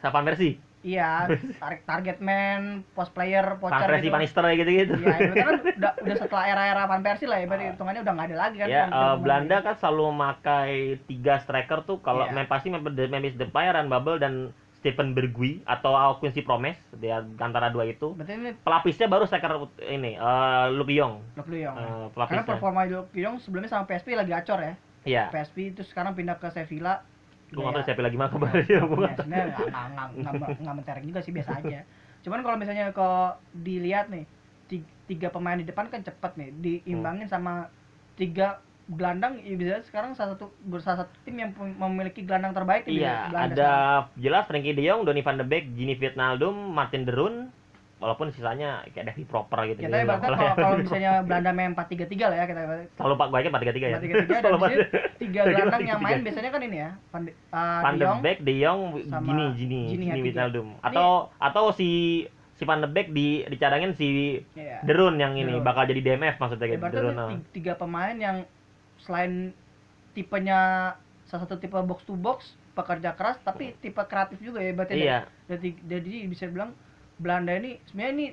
Siapa Mercy? iya target target man, post player, Van voucher Persie, gitu. Van Nistelrooy gitu-gitu. Iya, itu kan udah udah setelah era-era Van Persie lah, ya, berarti hitungannya udah nggak ada lagi kan. Ya, eh, pemain- Belanda kan selalu memakai tiga striker tuh kalau Iya. main pasti Memphis Memphis Depay, Ryan Babel dan Stephen Bergui atau Quincy Promes dia antara dua itu. Berarti ini Pelapisnya baru striker ini eh Luke Yong. Luke Luyong. Eh, Karena pelapisnya. performa Luke Luyong sebelumnya sama PSV lagi acor ya. Iya. PSV itu sekarang pindah ke Sevilla. Gue nggak tahu Ya, siapa lagi mah Ya, kabarnya. Gua ya, sebenarnya nggak nggak mentereng juga sih biasa aja. Cuman kalau misalnya kalau dilihat nih ti- tiga pemain di depan kan cepet nih diimbangin Hmm. sama tiga gelandang ya bisa sekarang salah satu salah satu tim yang memiliki gelandang terbaik Iya, ada jelas Frankie De Jong, Donny van de Beek, Gini Wijnaldum, Martin de Roon, walaupun sisanya kayak Davy Proper gitu. Kita ibaratnya kalau, kalau misalnya Belanda main 4-3-3 lah ya kita selalu Pak gue empat tiga tiga ya. 4-3-3 dan di tiga gelandang yang 4-3-3. main biasanya kan ini ya Van de, uh, Van De Jong Beek, De Jong, Gini, Gini, Gini. Wijnaldum. Ini- Atau atau si si Van de Beek di dicadangin si Iya. De Roon yang ini De Roon. bakal jadi DMF maksudnya Ya, kayak De ibaratnya Roon. tuh ah. ti- tiga pemain yang selain tipenya salah satu tipe box to box pekerja keras tapi tipe kreatif juga ya berarti Iya. jadi, jadi bisa bilang Belanda ini sebenarnya ini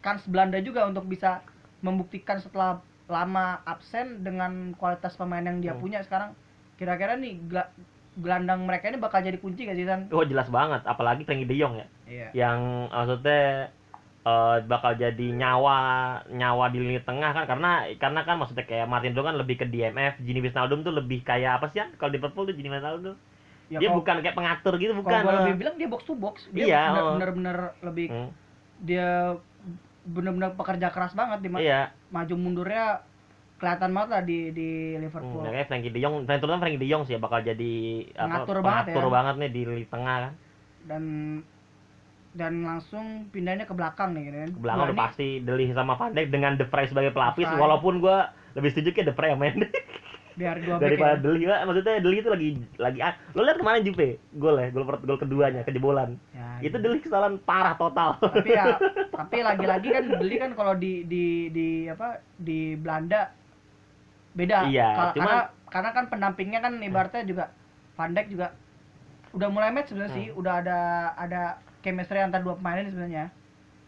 kans Belanda juga untuk bisa membuktikan setelah lama absen dengan kualitas pemain yang dia Hmm. punya sekarang kira-kira nih gela- gelandang mereka ini bakal jadi kunci gak sih San? Oh jelas banget, apalagi Frankie De Jong ya. Iya. yang maksudnya eh, bakal jadi nyawa nyawa di lini tengah kan karena karena kan maksudnya kayak Martin Dong kan lebih ke DMF, Gini Wijnaldum tuh lebih kayak apa sih ya kalau di Liverpool tuh Gini Wijnaldum Ya, dia kalau- bukan kayak pengatur gitu kalau bukan eh. lebih bilang dia box to box dia Iya, bener- oh. bener-bener lebih Hmm, dia bener-bener pekerja keras banget di iya maju mundurnya kelihatan banget lah di di Liverpool. hmm, Frankie De Jong terutama Frankie De Jong sih bakal jadi apa, Pengatur banget pengatur ya. banget nih di lini tengah kan Dan dan langsung pindahnya ke belakang nih kan. ke belakang Wah, udah pasti Deli sama Van Dijk dengan De Vrij sebagai pelapis walaupun gua lebih setuju kayak De Vrij yang main biar back daripada ya. Deli Pak. maksudnya Deli itu lagi lagi ah, lo lihat kemarin Juve gol ya gol gol keduanya kejebolan Ya, itu gitu. Deli kesalahan parah total tapi ya tapi lagi-lagi kan beli kan kalau di di di apa di Belanda beda Iya, Kal- cuman- karena karena kan pendampingnya kan ibaratnya juga Van Dijk juga udah mulai match sebenarnya sih Hmm. udah ada ada chemistry antara dua pemain ini sebenarnya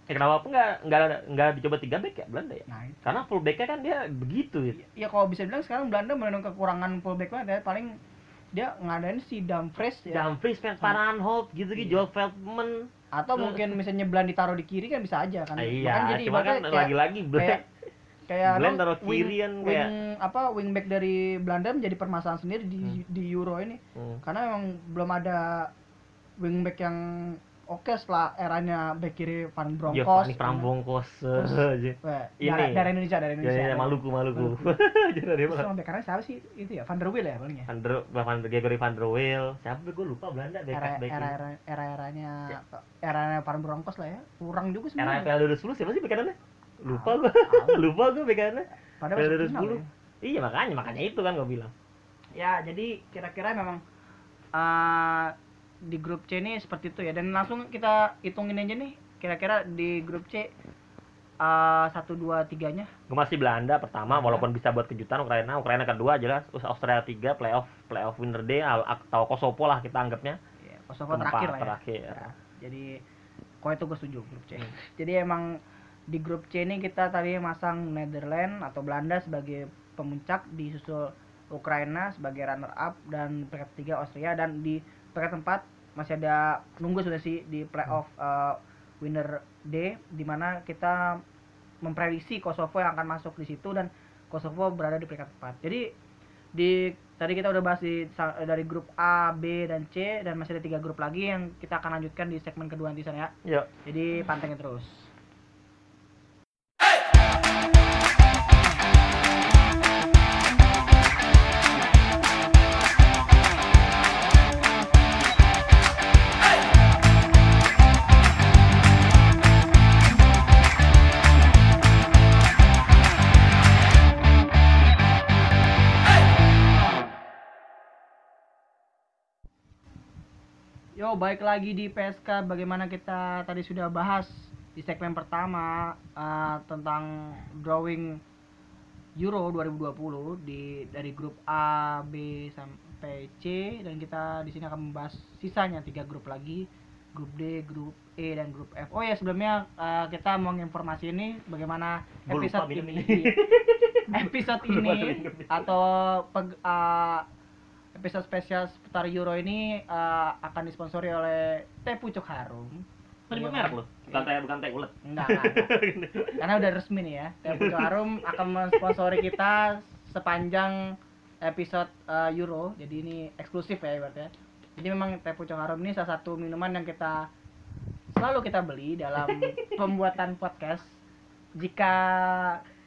Eh, kenapa nggak nggak nggak dicoba tiga back ya Belanda ya? nah itu Karena full backnya kan dia begitu ya. ya kalau bisa bilang sekarang Belanda menurut kekurangan fullback banget ya paling dia ngadain si Dumfries ya Dumfries, Van Aanholt, gitu gitu, Iya. Joel Veldman. atau mungkin misalnya Belanda ditaruh di kiri kan bisa aja kan Ah, Bahkan iya, jadi cuma kan lagi-lagi Belanda. kayak Belanda taruh kiri kan wing kayak- apa wingback dari Belanda menjadi permasalahan sendiri di Hmm. di Euro ini Hmm. karena memang belum ada wingback yang oke setelah eranya back kiri Van Bronckhorst Giovanni Prambongkos Terus, aja. Ini. dari, Indonesia dari Ya, Indonesia ya, Maluku, Maluku. Jadi dari sama kanan siapa sih itu ya Van der Wiel ya palingnya Van der Van der Gregory Van der Wiel. Siapa gue lupa Belanda back era back. era era era eranya era Van Bronckhorst lah ya kurang juga Era sebenarnya PL 2010 siapa sih back kanannya? Lupa gue. Lupa gue back kanannya. final 2010. ya. Iya makanya makanya itu kan gue bilang. ya jadi kira-kira memang eh, di grup C ini seperti itu ya. Dan langsung kita hitungin aja nih kira-kira di grup C eh, satu dua tiganya. Gue masih Belanda pertama Belanda. walaupun bisa buat kejutan Ukraina. Ukraina kedua jelas. Terus Australia tiga playoff playoff winner day atau Kosovo lah kita anggapnya. Ya, Kosovo Keempat, terakhir lah ya. terakhir. Ya, jadi kok itu gue setuju grup C. Jadi emang di grup C ini kita tadi masang Netherlands atau Belanda sebagai pemuncak disusul Ukraina sebagai runner up dan peringkat ketiga Austria dan di peringkat tempat masih ada nunggu sudah sih di playoff uh, winner D di mana kita memprediksi Kosovo yang akan masuk di situ dan Kosovo berada di peringkat 4. Jadi di tadi kita udah bahas di dari grup A, B dan C dan masih ada tiga grup lagi yang kita akan lanjutkan di segmen kedua nanti sana ya. Yuk. Jadi pantengin terus. Yo, baik lagi di PSK. Bagaimana kita tadi sudah bahas di segmen pertama eh, tentang drawing Euro 2020 di dari grup A, B sampai C dan kita di sini akan membahas sisanya tiga grup lagi, grup D, grup E dan grup F. Oh ya, sebelumnya eh, kita mau informasi ini bagaimana lupa episode ini. episode ini atau peg- eh, episode spesial seputar Euro ini eh, akan disponsori oleh Teh Pucuk Harum. Tadi merek lu. Bukan teh bukan teh ulet. Enggak, enggak, enggak. Karena udah resmi nih ya. Teh Pucuk Harum akan mensponsori kita sepanjang episode eh, Euro. Jadi ini eksklusif ya ibaratnya. Jadi memang Teh Pucuk Harum ini salah satu minuman yang kita selalu kita beli dalam pembuatan podcast. Jika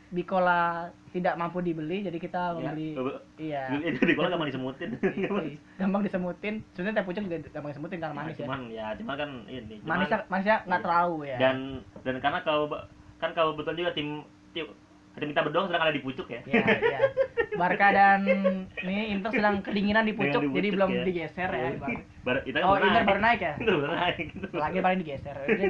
Bikola tidak mampu dibeli jadi kita Iya. membeli iya di kolam gampang disemutin. Iya, gampang disemutin sebenarnya teh pucuk juga gampang disemutin karena manis ya cuman ya cuman kan ini cuman- manisnya manisnya nggak Iya. terlalu ya dan dan karena kalau kan kalau betul juga tim tim tim kita berdua sedang ada di pucuk ya. Iya, iya. Barca dan ini Inter sedang kedinginan di pucuk, di jadi pucuk, belum ya. digeser ya. Bar- kita kan Oh, baru Inter baru naik ya? Inter baru naik. Lagi paling digeser. Jadi,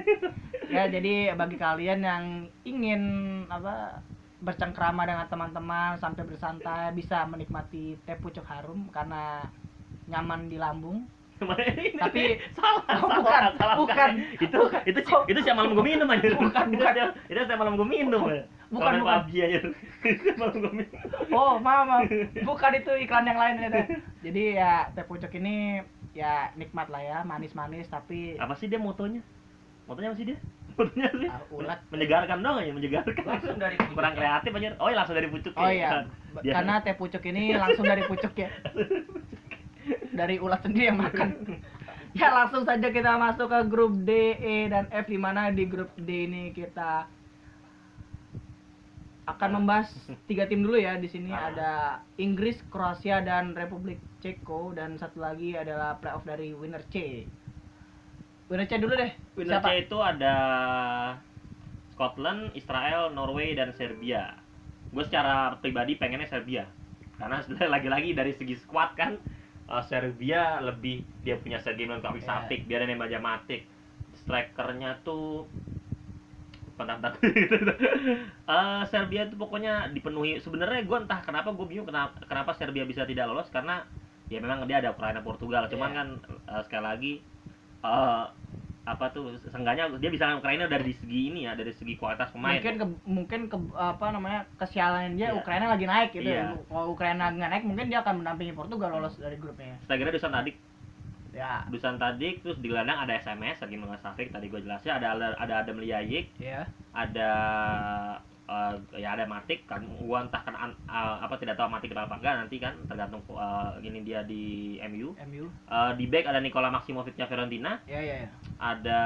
ya jadi bagi kalian yang ingin apa bercengkrama dengan teman-teman sampai bersantai bisa menikmati teh pucuk harum karena nyaman di lambung. Tapi- salah, Oh, salah, bukan, salah bukan, sekali. Itu bukan. itu si- itu siapa malam gue minum aja. Bukan, Itu bukan. Itu siapa malam gue minum. Bukan, main bukan. PUBG aja. malam gue minum. Oh, maaf, maaf. Bukan itu iklan yang lain ya. Jadi ya teh pucuk ini ya nikmat lah ya, manis-manis tapi Apa sih dia motonya? Motonya apa sih dia? Motonya sih. Ah, ulat. Menyegarkan dong ya, menyegarkan. Langsung dari pucuk Kurang ya? kreatif aja. Oh, iya langsung dari pucuk. Oh ya. iya, b- Dia- karena teh pucuk ini langsung dari pucuk ya. Dari ulat sendiri yang makan. Ya langsung saja kita masuk ke grup D, E, dan F di mana di grup D ini kita akan membahas tiga tim dulu ya di sini Ah. ada Inggris, Kroasia dan Republik Ceko dan satu lagi adalah playoff dari winner C. Winner C dulu deh. Winner Siapa? C itu ada Scotland, Israel, Norway, dan Serbia. Gue secara pribadi pengennya Serbia. Karena sebenarnya lagi-lagi dari segi squad kan uh, Serbia lebih dia punya Sergei Milinkovic. Savic, dia ada Nemanja Matic. Strikernya tuh bentar Eh, Serbia itu pokoknya dipenuhi sebenarnya gue entah kenapa gue bingung kenapa, kenapa Serbia bisa tidak lolos karena ya memang dia ada Ukraina Portugal cuman Iya. kan eh, sekali lagi eh apa tuh seenggaknya dia bisa Ukraina dari segi ini ya dari segi kualitas pemain. Mungkin ke, mungkin ke apa namanya kesialan dia Iya. Ukraina lagi naik gitu Iya. kalau Ukraina nggak naik mungkin dia akan mendampingi Portugal lolos dari grupnya. Strikernya Dusan Tadic ya. Dusan Tadic terus di gelandang ada SMS lagi Savic tadi gue jelasin ada ada Adam Ljajic ya ada eh, ya ada Matic kan gua entah kan an- eh, apa tidak tahu Matic kenapa enggak nanti kan tergantung eh, ini dia di MU MU Eh, di back ada Nikola Maximovicnya Fiorentina. Ya ya, ya. ada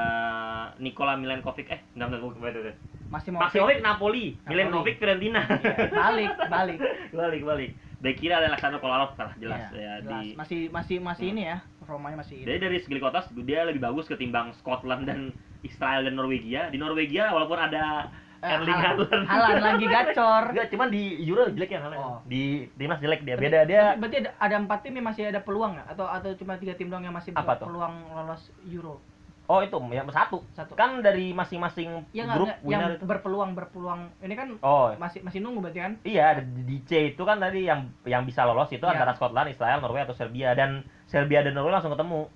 Nikola Milenkovic eh enggak enggak gue itu masih mau Maximovic Napoli, Napoli. Milenkovic Fiorentina. Iya, balik balik. Balik balik. Back kiri ada Alexander Kolarov kalah jelas Iya, ya jelas. di masih masih masih Hmm. ini ya Romanya masih ini. Jadi dari segi kotas dia lebih bagus ketimbang Scotland dan Israel dan Norwegia. Di Norwegia walaupun ada Erling Haaland. Haaland lagi gacor Enggak, cuman di Euro jelek ya Haaland. Oh. Di timnas jelek dia. Beda dia. berarti ada, ada empat tim yang masih ada peluang nggak atau atau cuma tiga tim doang yang masih Apa tuh? peluang lolos Euro Oh, itu yang satu. satu Kan dari masing-masing ya grup nggak, yang winner itu. berpeluang berpeluang ini kan Oh, masih masih nunggu berarti kan iya di C itu kan tadi yang yang bisa lolos itu Iya. antara Scotland, Israel, Norway atau Serbia dan Serbia dan Norway langsung ketemu.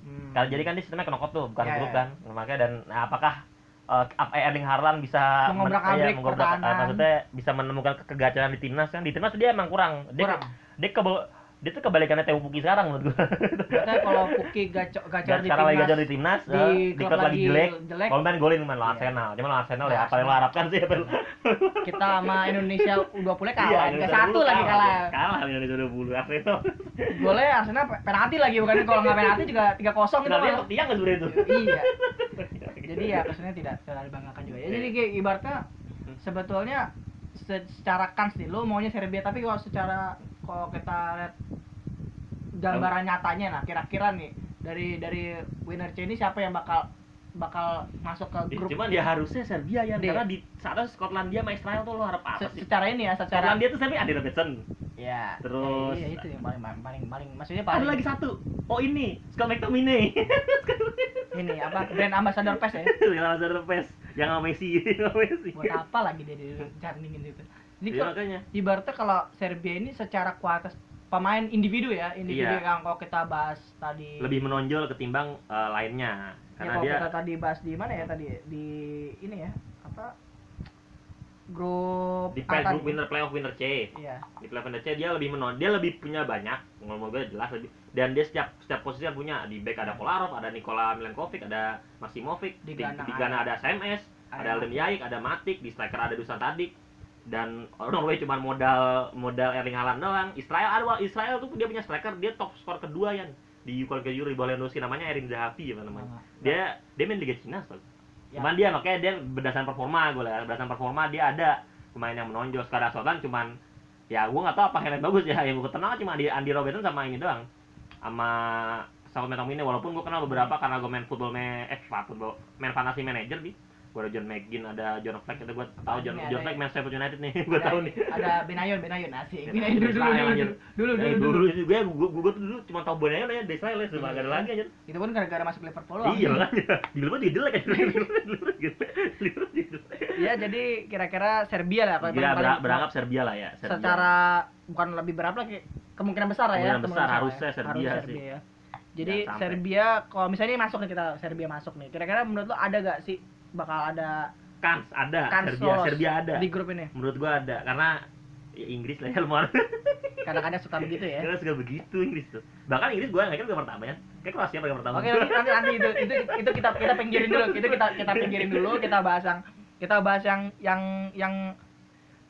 Hmm. Karena jadi kan di sistemnya knockout tuh, bukan Iya, grup iya. kan. Makanya dan nah, apakah apa Erling Haaland bisa Mengobrak-abrik iya, mengobrak- pertahanan. maksudnya bisa menemukan ke- kegacaran di timnas kan. Di timnas dia emang kurang. Dia Kurang. dia kebal dia tuh kebalikannya Teo Puki sekarang menurut gua. Katanya kalau Puki gacor gacor di sekarang lagi timnas gacor di timnas di eh, di klub lagi jelek jelek. kalau main golin main lawan Iya. Arsenal. Cuma lawan Arsenal ya apa yang lo harapkan sih kita sama Indonesia U20 kalah. Iya, Indonesia satu lagi kalah. kalah. Indonesia 20 Arsenal. Golnya Arsenal pe- penalti lagi bukan? Kalau nggak penalti juga tiga kosong itu kenapa dia nggak sebenarnya itu? Iya jadi ya kesannya tidak tidak dibanggakan juga. Ya jadi kayak ibaratnya sebetulnya se- secara kans nih lo maunya Serbia tapi kalau secara kalau kita lihat gambaran nyatanya nah kira-kira nih dari dari winner C ini siapa yang bakal bakal masuk ke Eh, grup. cuman dia harusnya Serbia ya karena di saat itu Skotlandia sama Israel tuh lo harap apa sih? secara ini ya secara Skotlandia tuh Serbia ada Robertson ya Terus- ya, iya, itu yang paling paling paling maksudnya ada paling lagi satu. Oh ini. Scott McTominay. Ini apa? Brand ambassador PES ya? Yang Lazar Pes. Yang sama Messi. Sama Messi. Buat apa lagi dia dijarningin itu? Ini Iya, kok makanya. ibaratnya kalau Serbia ini secara kualitas pemain individu ya individu Iya. yang kalau kita bahas tadi. Lebih menonjol ketimbang eh, lainnya. ya karena kalau dia kita tadi bahas di mana ya? Tadi di ini ya apa? Grup di play group winner playoff winner C. Iya. Di playoff winner C dia lebih menon dia lebih punya banyak ngomong gue jelas lebih. Dan dia setiap setiap posisi punya di back ada Kolarov ada Nikola Milenkovic ada Maximovic Di di, gelandang di Ghana ada SMS ada ada Alden Yaik ada Matic di striker ada Dusan Tadic. Dan Norway cuma modal modal Erling Haaland doang. Israel ada Israel tuh dia punya striker dia top skor kedua yang di Kuala Euro di Lewandowski namanya Erin Zahavi apa namanya. Nah, dia dia main Liga Cina soalnya Ya. cuman dia makanya dia berdasarkan performa gue lah berdasarkan performa dia ada pemain yang menonjol. Sekarang Sultan cuman ya gue nggak tahu apa highlight bagus ya. Yang gue kenal cuma Andy, Andy Robertson sama ini doang. Sama Saul McTominay walaupun gue kenal beberapa karena gue main football me eh apa, football main fantasy manager nih gue ada John McGinn ada John Fleck itu gue tahu John Ini John ada- Fleck main Sheffield United nih gue Ada- tahu nih. ada Benayon Benayon asik. Ya, Benayon dulu dulu Israel, dulu dulu dulu. dulu dulu juga gue gue tuh cuma tahu Bonayo ya dari Israel ya cuma gak ada lagi aja itu pun gara-gara masuk Liverpool iya makanya di Liverpool juga jelek aja Liverpool juga jelek. Ya jadi kira-kira Serbia lah kalau Dia paling- ber- paling- berangkap Serbia lah ya secara bukan lebih berapa lagi kemungkinan besar lah ya Kemungkinan besar, lah harusnya ya. Serbia sih. ya. jadi. Serbia kalau misalnya masuk nih kita Serbia masuk nih. Kira-kira menurut lo ada gak sih bakal ada kans ada kans Serbia lolos Serbia ada. di grup ini. Menurut gua ada karena ya Inggris lah ya lumayan kadang-kadang suka begitu ya. Karena suka begitu Inggris tuh. Bahkan Inggris gua nggak kira pertama ya. Kayak Kroasia paling pertama? Oke nanti, nanti nanti itu itu itu kita kita pinggirin dulu itu kita kita pinggirin dulu kita bahas yang kita bahas yang yang yang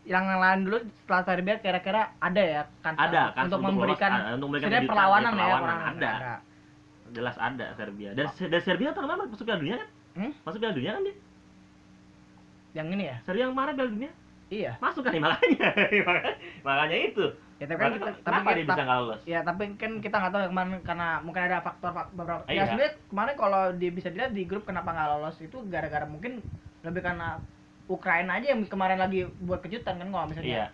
yang lain dulu setelah Serbia kira-kira ada ya kan Ada, kan, untuk, untuk memberikan lolos, ah, untuk memberikan kejutan, perlawanan ya, ya perlawanan, perlawanan. ada. jelas ada Serbia. Dan dan Serbia tahun kemarin masuk Piala Dunia kan Hmm? masuk Piala Dunia kan dia yang ini ya? Serbia yang kemarin Piala Dunia? Iya. Masuk kan makanya. Makanya itu. Ya tapi kan kita tapi kenapa kan- dia bisa nggak lolos? ya tapi kan kita nggak tahu ya kemarin karena mungkin ada faktor fak- beberapa ya Iya. sebenarnya kemarin kalau dia bisa dilihat di grup kenapa nggak lolos itu gara-gara mungkin lebih karena Ukraina aja yang kemarin lagi buat kejutan kan kalau misalnya iya.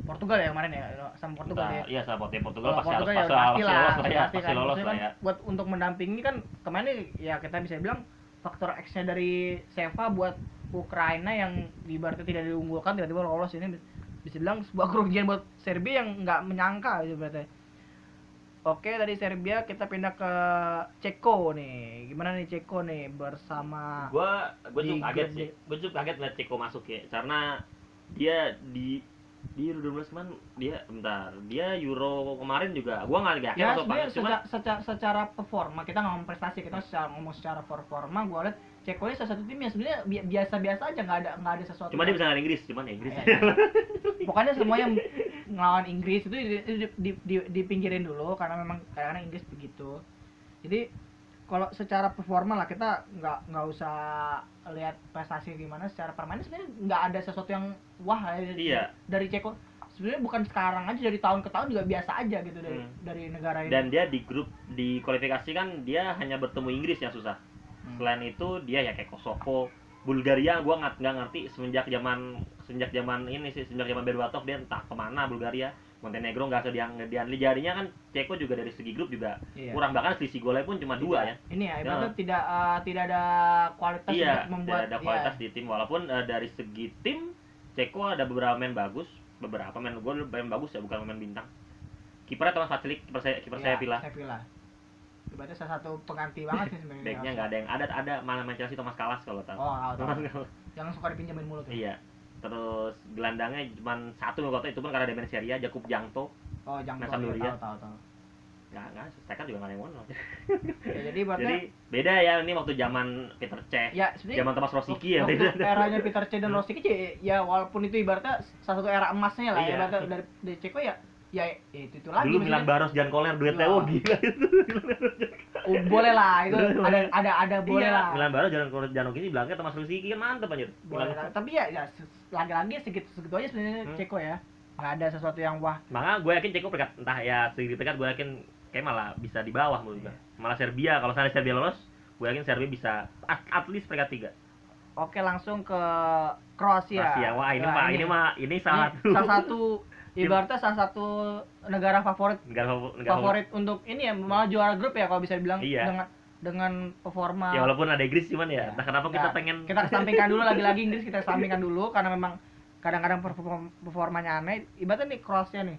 Portugal ya kemarin ya sama Portugal Entah, ya. iya sama Portugal. Portugal pasti harus Portugal ya pasti lolos lah ya pasti pasti kan. lolos lah kan. ya. Buat untuk mendampingi kan kemarin ya kita bisa bilang faktor X-nya dari Seva buat Ukraina yang ibaratnya tidak diunggulkan tiba-tiba lolos ini bisa bilang sebuah kerugian buat Serbia yang nggak menyangka gitu berarti. Oke dari Serbia kita pindah ke Ceko nih. Gimana nih Ceko nih bersama gua gua Di cukup kaget sih D. gua cukup kaget ngeliat Ceko masuk ya karena dia di di Euro 12 kemarin dia bentar dia Euro kemarin juga. Gua nggak yakin ya masuk apa secara, secara, secara performa kita ngomong prestasi kita secara ngomong secara performa gue liat Ceko ini salah satu tim yang sebenarnya bi- biasa-biasa aja nggak ada nggak ada sesuatu cuma dia bisa ngalahin Inggris cuman ya Inggris. Ya, ya. pokoknya semua yang ngelawan Inggris itu di, di, di, di- dipinggirin dulu karena memang kadang-kadang Inggris begitu. Jadi kalau secara performa lah kita nggak nggak usah lihat prestasi gimana secara permainan sebenarnya nggak ada sesuatu yang wah ya, Iya. dari Ceko sebenarnya bukan sekarang aja dari tahun ke tahun juga biasa aja gitu dari Hmm. dari negara ini dan dia di grup di kualifikasi kan dia hanya bertemu Inggris yang susah Hmm. selain itu dia ya kayak Kosovo Bulgaria gua nggak nggak ngerti semenjak zaman semenjak zaman ini sih semenjak zaman Berbatov dia entah ke mana Bulgaria Montenegro nggak sedang dia jadinya kan Ceko juga dari segi grup juga Iya. kurang bahkan selisih golnya pun cuma dua ya ini ya Ya. ibaratnya tidak eh, tidak ada kualitas iya untuk membuat tidak ada iya. kualitas di tim walaupun eh, dari segi tim Ceko ada beberapa main bagus beberapa main gol main bagus ya bukan main bintang kipernya Thomas Vaclik kiper saya kiper Iya, saya Villa Sevilla. Ibaratnya salah satu pengganti banget sih sebenarnya. backnya nggak ada yang ada ada malah main Chelsea Thomas Kalas kalau tahu Oh, tahu, tahu. yang suka dipinjemin mulu tuh. iya terus gelandangnya cuma satu kota itu pun karena Demen Seria Jakub Jangto Oh, jangan Nah, tahu, Sampdoria. tahu, tahu, tahu. nggak nggak striker juga nggak ada yang ngono Ya, jadi ibaratnya jadi beda ya ini waktu zaman Peter Cech ya zaman Thomas Rosicky ya waktu beda eranya Peter Cech dan Rosicky ya, ya walaupun itu ibaratnya salah satu era emasnya lah Iya. ibaratnya dari, dari Ceko ya ya ya itu itu lagi dulu Milan. Baros Jan Koller duetnya Iya. oh gila. Itu boleh lah itu ada ada ada boleh iya, lah. Milan Baros Jan Koller Jan Rosicky bilangnya Thomas Rosicky kan mantep anjir. Boleh lah. tapi ya ya lagi-lagi segitu segitu aja sebenarnya Hmm. Ceko ya. Nggak ada sesuatu yang wah. Maka gue yakin Ceko peringkat entah ya sedikit peringkat gue yakin kayak malah bisa di bawah menurut gue. Malah Serbia kalau misalnya Serbia lolos, gue yakin Serbia bisa at, at least peringkat tiga. oke langsung ke Kroasia. Kroasia, wah ini Nah, mah ini mah ini salah Ini salah satu ibaratnya salah satu negara favorit negara negara favorit untuk ini ya malah juara grup ya kalau bisa dibilang Iya. dengan dengan performa Ya walaupun ada Inggris cuman ya, Ya. entah kenapa kita Nggak, pengen kita kesampingkan dulu lagi-lagi Inggris kita kesampingkan dulu karena memang kadang-kadang perform- performanya aneh ibaratnya nih Kroasia nih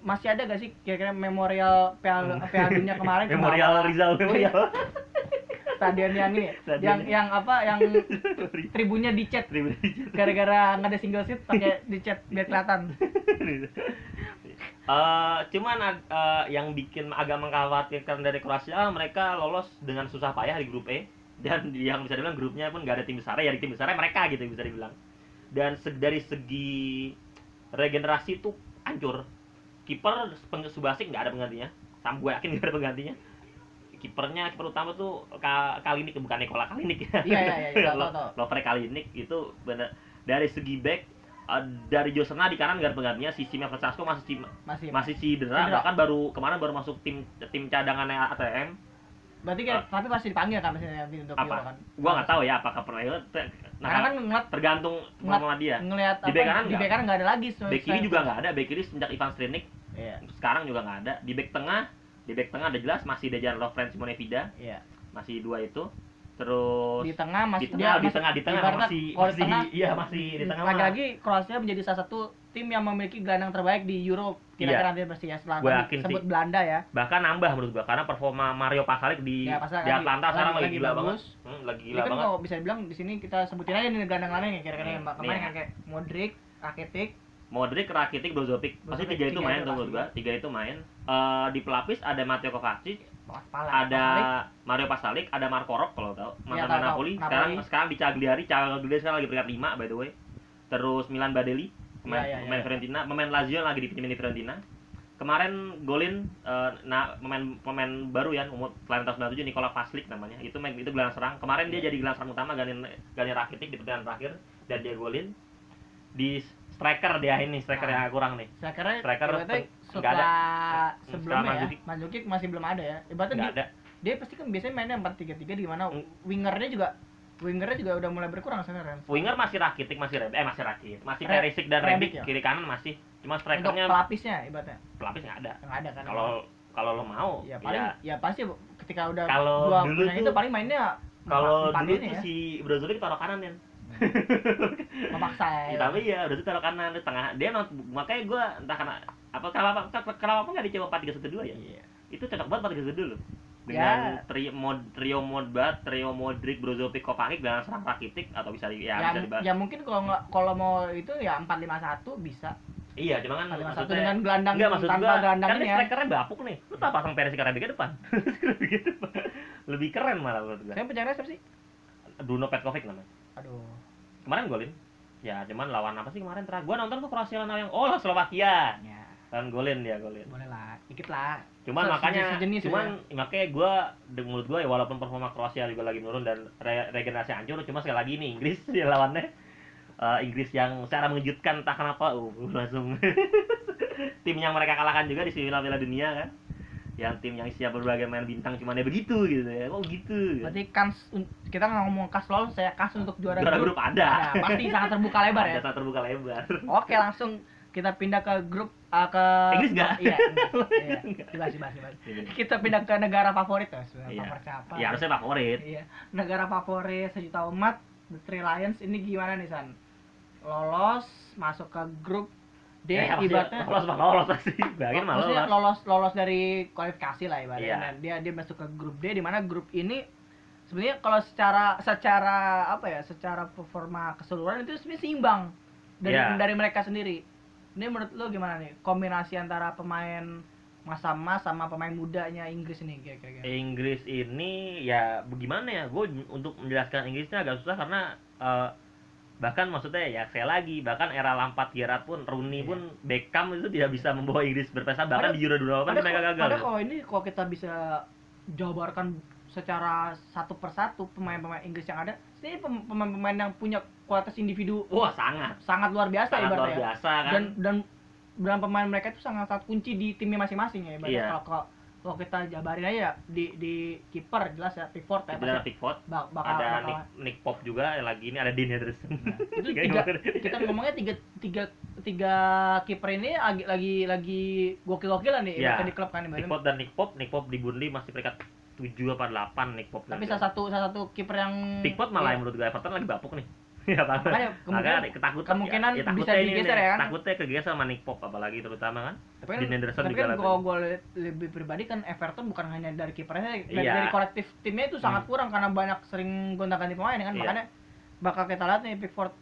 masih ada gak sih kira-kira memorial Piala Piala Dunia kemarin memorial? Rizal memorial. stadion yang ini Stadion. yang yang apa yang tribunnya dicat gara-gara nggak ada single seat pakai dicat biar kelihatan. Eh, cuman eh, yang bikin agak mengkhawatirkan dari Kroasia mereka lolos dengan susah payah di grup E. Dan yang bisa dibilang grupnya pun nggak ada tim besar ya di tim besarnya mereka gitu bisa dibilang. Dan dari segi regenerasi tuh hancur. Kiper Subasic nggak ada penggantinya. Sam gue yakin nggak ada penggantinya kipernya kiper utama tuh Ka- Kalinik bukan Nikola Kalinik ya Iya, iya, iya, tahu. Lovre Kalinik itu bener dari segi back eh, dari Joe Serna di kanan garda penggantinya si Simon Francesco masih masih masih cedera, Cedera. bahkan baru kemarin baru masuk tim tim cadangannya ATM. berarti kayak tapi pasti dipanggil kan misalnya nanti untuk Euro Apa? kan Gua nggak tahu ya apakah pernah nah, karena kan ngeliat tergantung ngeliat- sama dia. ngelihat Di bek kanan di bek kanan nggak ada lagi Back kiri juga nggak ada, back kiri sejak Ivan Strinik iya sekarang juga nggak ada. Di back tengah, di back tengah ada jelas masih Dejan Lovren Simone Vida, iya masih dua itu. Terus di tengah masih di tengah, di tengah, di tengah masih kalau di masih tengah iya masih di tengah lagi-lagi Kroasia menjadi salah satu tim yang memiliki gelandang terbaik di Euro kira-kira nanti pasti ya setelah Gua tadi yakin sebut sih. Belanda ya bahkan nambah menurut gua karena performa Mario Pasalic di Ya, di lagi- Atlanta sekarang lagi- lagi, lagi gila bagus. banget. Hmm, lagi gila kan banget. kalau bisa dibilang di sini kita sebutin aja nih gelandang lainnya kira-kira Hmm, yang kemarin iya. kan kayak Modric, Rakitic, Modric, Rakitic, Brozovic. Pasti tiga itu main tuh gua. Tiga itu main. Eh, di pelapis ada Matteo Kovacic, ada. Mario Pasalic, ada Marco Rok kalau tahu. Iya, Mantan tahu. Napoli. Sekarang sekarang di Cagliari, Cagliari sekarang lagi peringkat 5 by the way. Terus Milan Badeli, pemain, Iya, iya, pemain iya. Fiorentina, pemain Lazio lagi dipinjemin di Fiorentina. Kemarin golin eh, nah pemain pemain baru ya umur kelahiran tahun 97 Nikola Paslik namanya. Itu main itu gelandang serang. Kemarin dia Iya. jadi gelandang serang utama ganti ganti Rakitic di pertandingan terakhir dan dia golin di striker dia ini striker Nah. yang kurang nih. Striker pen- nggak setelah Hmm, sebelumnya ya. Mandzukic masih belum ada ya. Ibaratnya dia, ada. dia pasti kan biasanya mainnya 4-3-3 di mana Hmm. wingernya juga wingernya juga udah mulai berkurang sebenarnya. Winger masih Rakitic, masih Reb, eh masih Rakitic, masih Perisic dan Rebic ya? kiri kanan masih. Cuma Untuk strikernya pelapisnya ibaratnya pelapis nggak ada. nggak ada kan. Kalau kalau lo mau, ya paling ya, pasti ketika udah Kalau dua dulu itu paling mainnya kalau empat dulu ini tuh ya. si Brozovic taruh kanan ya. memaksa Ya, ya. tapi ya udah tuh taruh kanan di tengah. Dia not, makanya gua entah karena apa kenapa kenapa nggak dicoba 4-3-1-2 ya? Iya. Itu cocok banget 4-3-1 loh. Ya. Dengan trio mod trio Modbat, trio Modric, Brozovic, Kopanik dan serang Rakitic atau bisa di, ya, Ya, bisa dibahas. ya mungkin kalau nggak kalau mau itu ya 4-5-1 bisa. Iya, cuma kan 4-5-1 maksudnya- dengan gelandang Enggak maksud tanpa gua gelandang kan ini ya. strikernya bapuk nih. Lu tak pasang Perisic. Rebic ke depan. Lebih keren malah menurut gua. Saya penjara siapa sih? Bruno Petkovic namanya. Aduh. Kemarin golin. Ya, cuman lawan apa sih kemarin terakhir? Gua nonton tuh Kroasia lawan yang oh Slovakia. Ya, Lawan golin dia golin. boleh lah. Dikit lah. Cuman Se- makanya sejenis cuman ya. makanya gua menurut gua ya walaupun performa Kroasia juga lagi menurun dan re- regenerasi hancur cuma sekali lagi ini Inggris ya lawannya eh, Inggris yang secara mengejutkan entah kenapa uh, langsung tim yang mereka kalahkan juga di semifinal Piala Dunia kan yang tim yang isinya berbagai main bintang cuman ya begitu gitu ya kok gitu Berarti kans kita nggak ngomong kas lolos, saya kas untuk juara, juara grup ada Ada, pasti sangat terbuka lebar ya. ada sangat terbuka lebar Oke, langsung kita pindah ke grup uh, ke Inggris nggak? Iya, iya. Dibahas, dibahas, dibahas. Kita pindah ke negara favorit ya, Iya. favorit siapa? ya harusnya favorit Iya, negara favorit sejuta umat, The Three Lions ini gimana nih San? Lolos masuk ke grup D Ya, ibaratnya lolos mah lolos pasti bayangin mah maksudnya lolos lolos lolos dari kualifikasi lah ibaratnya. Dan dia dia masuk ke grup D di mana grup ini sebenarnya kalau secara secara apa ya, secara performa keseluruhan itu sebenarnya seimbang dari Iya. dari mereka sendiri. Ini menurut lo gimana nih kombinasi antara pemain masa emas sama pemain mudanya Inggris ini kira-kira? Inggris ini ya bagaimana ya gue untuk menjelaskan Inggrisnya agak susah karena eh, bahkan maksudnya ya saya lagi bahkan era Lampard Gerrard pun Rooney Iya. pun Beckham itu tidak bisa membawa Inggris berprestasi bahkan Padahal- di Euro 2008 Padahal mereka gagal padahal kalau ini kalau kita bisa jabarkan secara satu persatu pemain-pemain Inggris yang ada, ini pem- pemain-pemain yang punya kualitas individu wah sangat sangat luar biasa sangat luar ibaratnya ya. biasa kan dan dan pemain mereka itu sangat sangat kunci di timnya masing-masing ya ibaratnya Iya. kalau kalau kita jabarin aja ya, di di kiper jelas ya Pickford ya itu ada pasti Pickford bak- bakal ada bakal Nick, Nick Pop juga lagi ini ada Dean Henderson Nah, itu tiga kita ngomongnya tiga tiga tiga kiper ini lagi lagi lagi gokil-gokilan nih Iya. ibaratnya di klub kan. Nick Pop dan Nick Pop. Nick Pop di Burnley masih peringkat 7 apa 8 Nick Pop tapi salah satu salah satu kiper yang Pickford malah Iya. yang menurut gue Everton lagi bapuk nih ya apa Makanya kemungkinan- Makanya ketakutan kemungkinan ya, takutnya bisa digeser ya kan? takutnya kegeser sama Nick Pop apalagi terutama kan? Tapi kan, Dean Henderson tapi juga kan kalau gue lebih pribadi kan Everton bukan hanya dari kipernya dari, Iya. dari kolektif timnya itu sangat Hmm. kurang karena banyak sering gonta-ganti pemain kan? Iya. makanya bakal kita lihat nih Pickford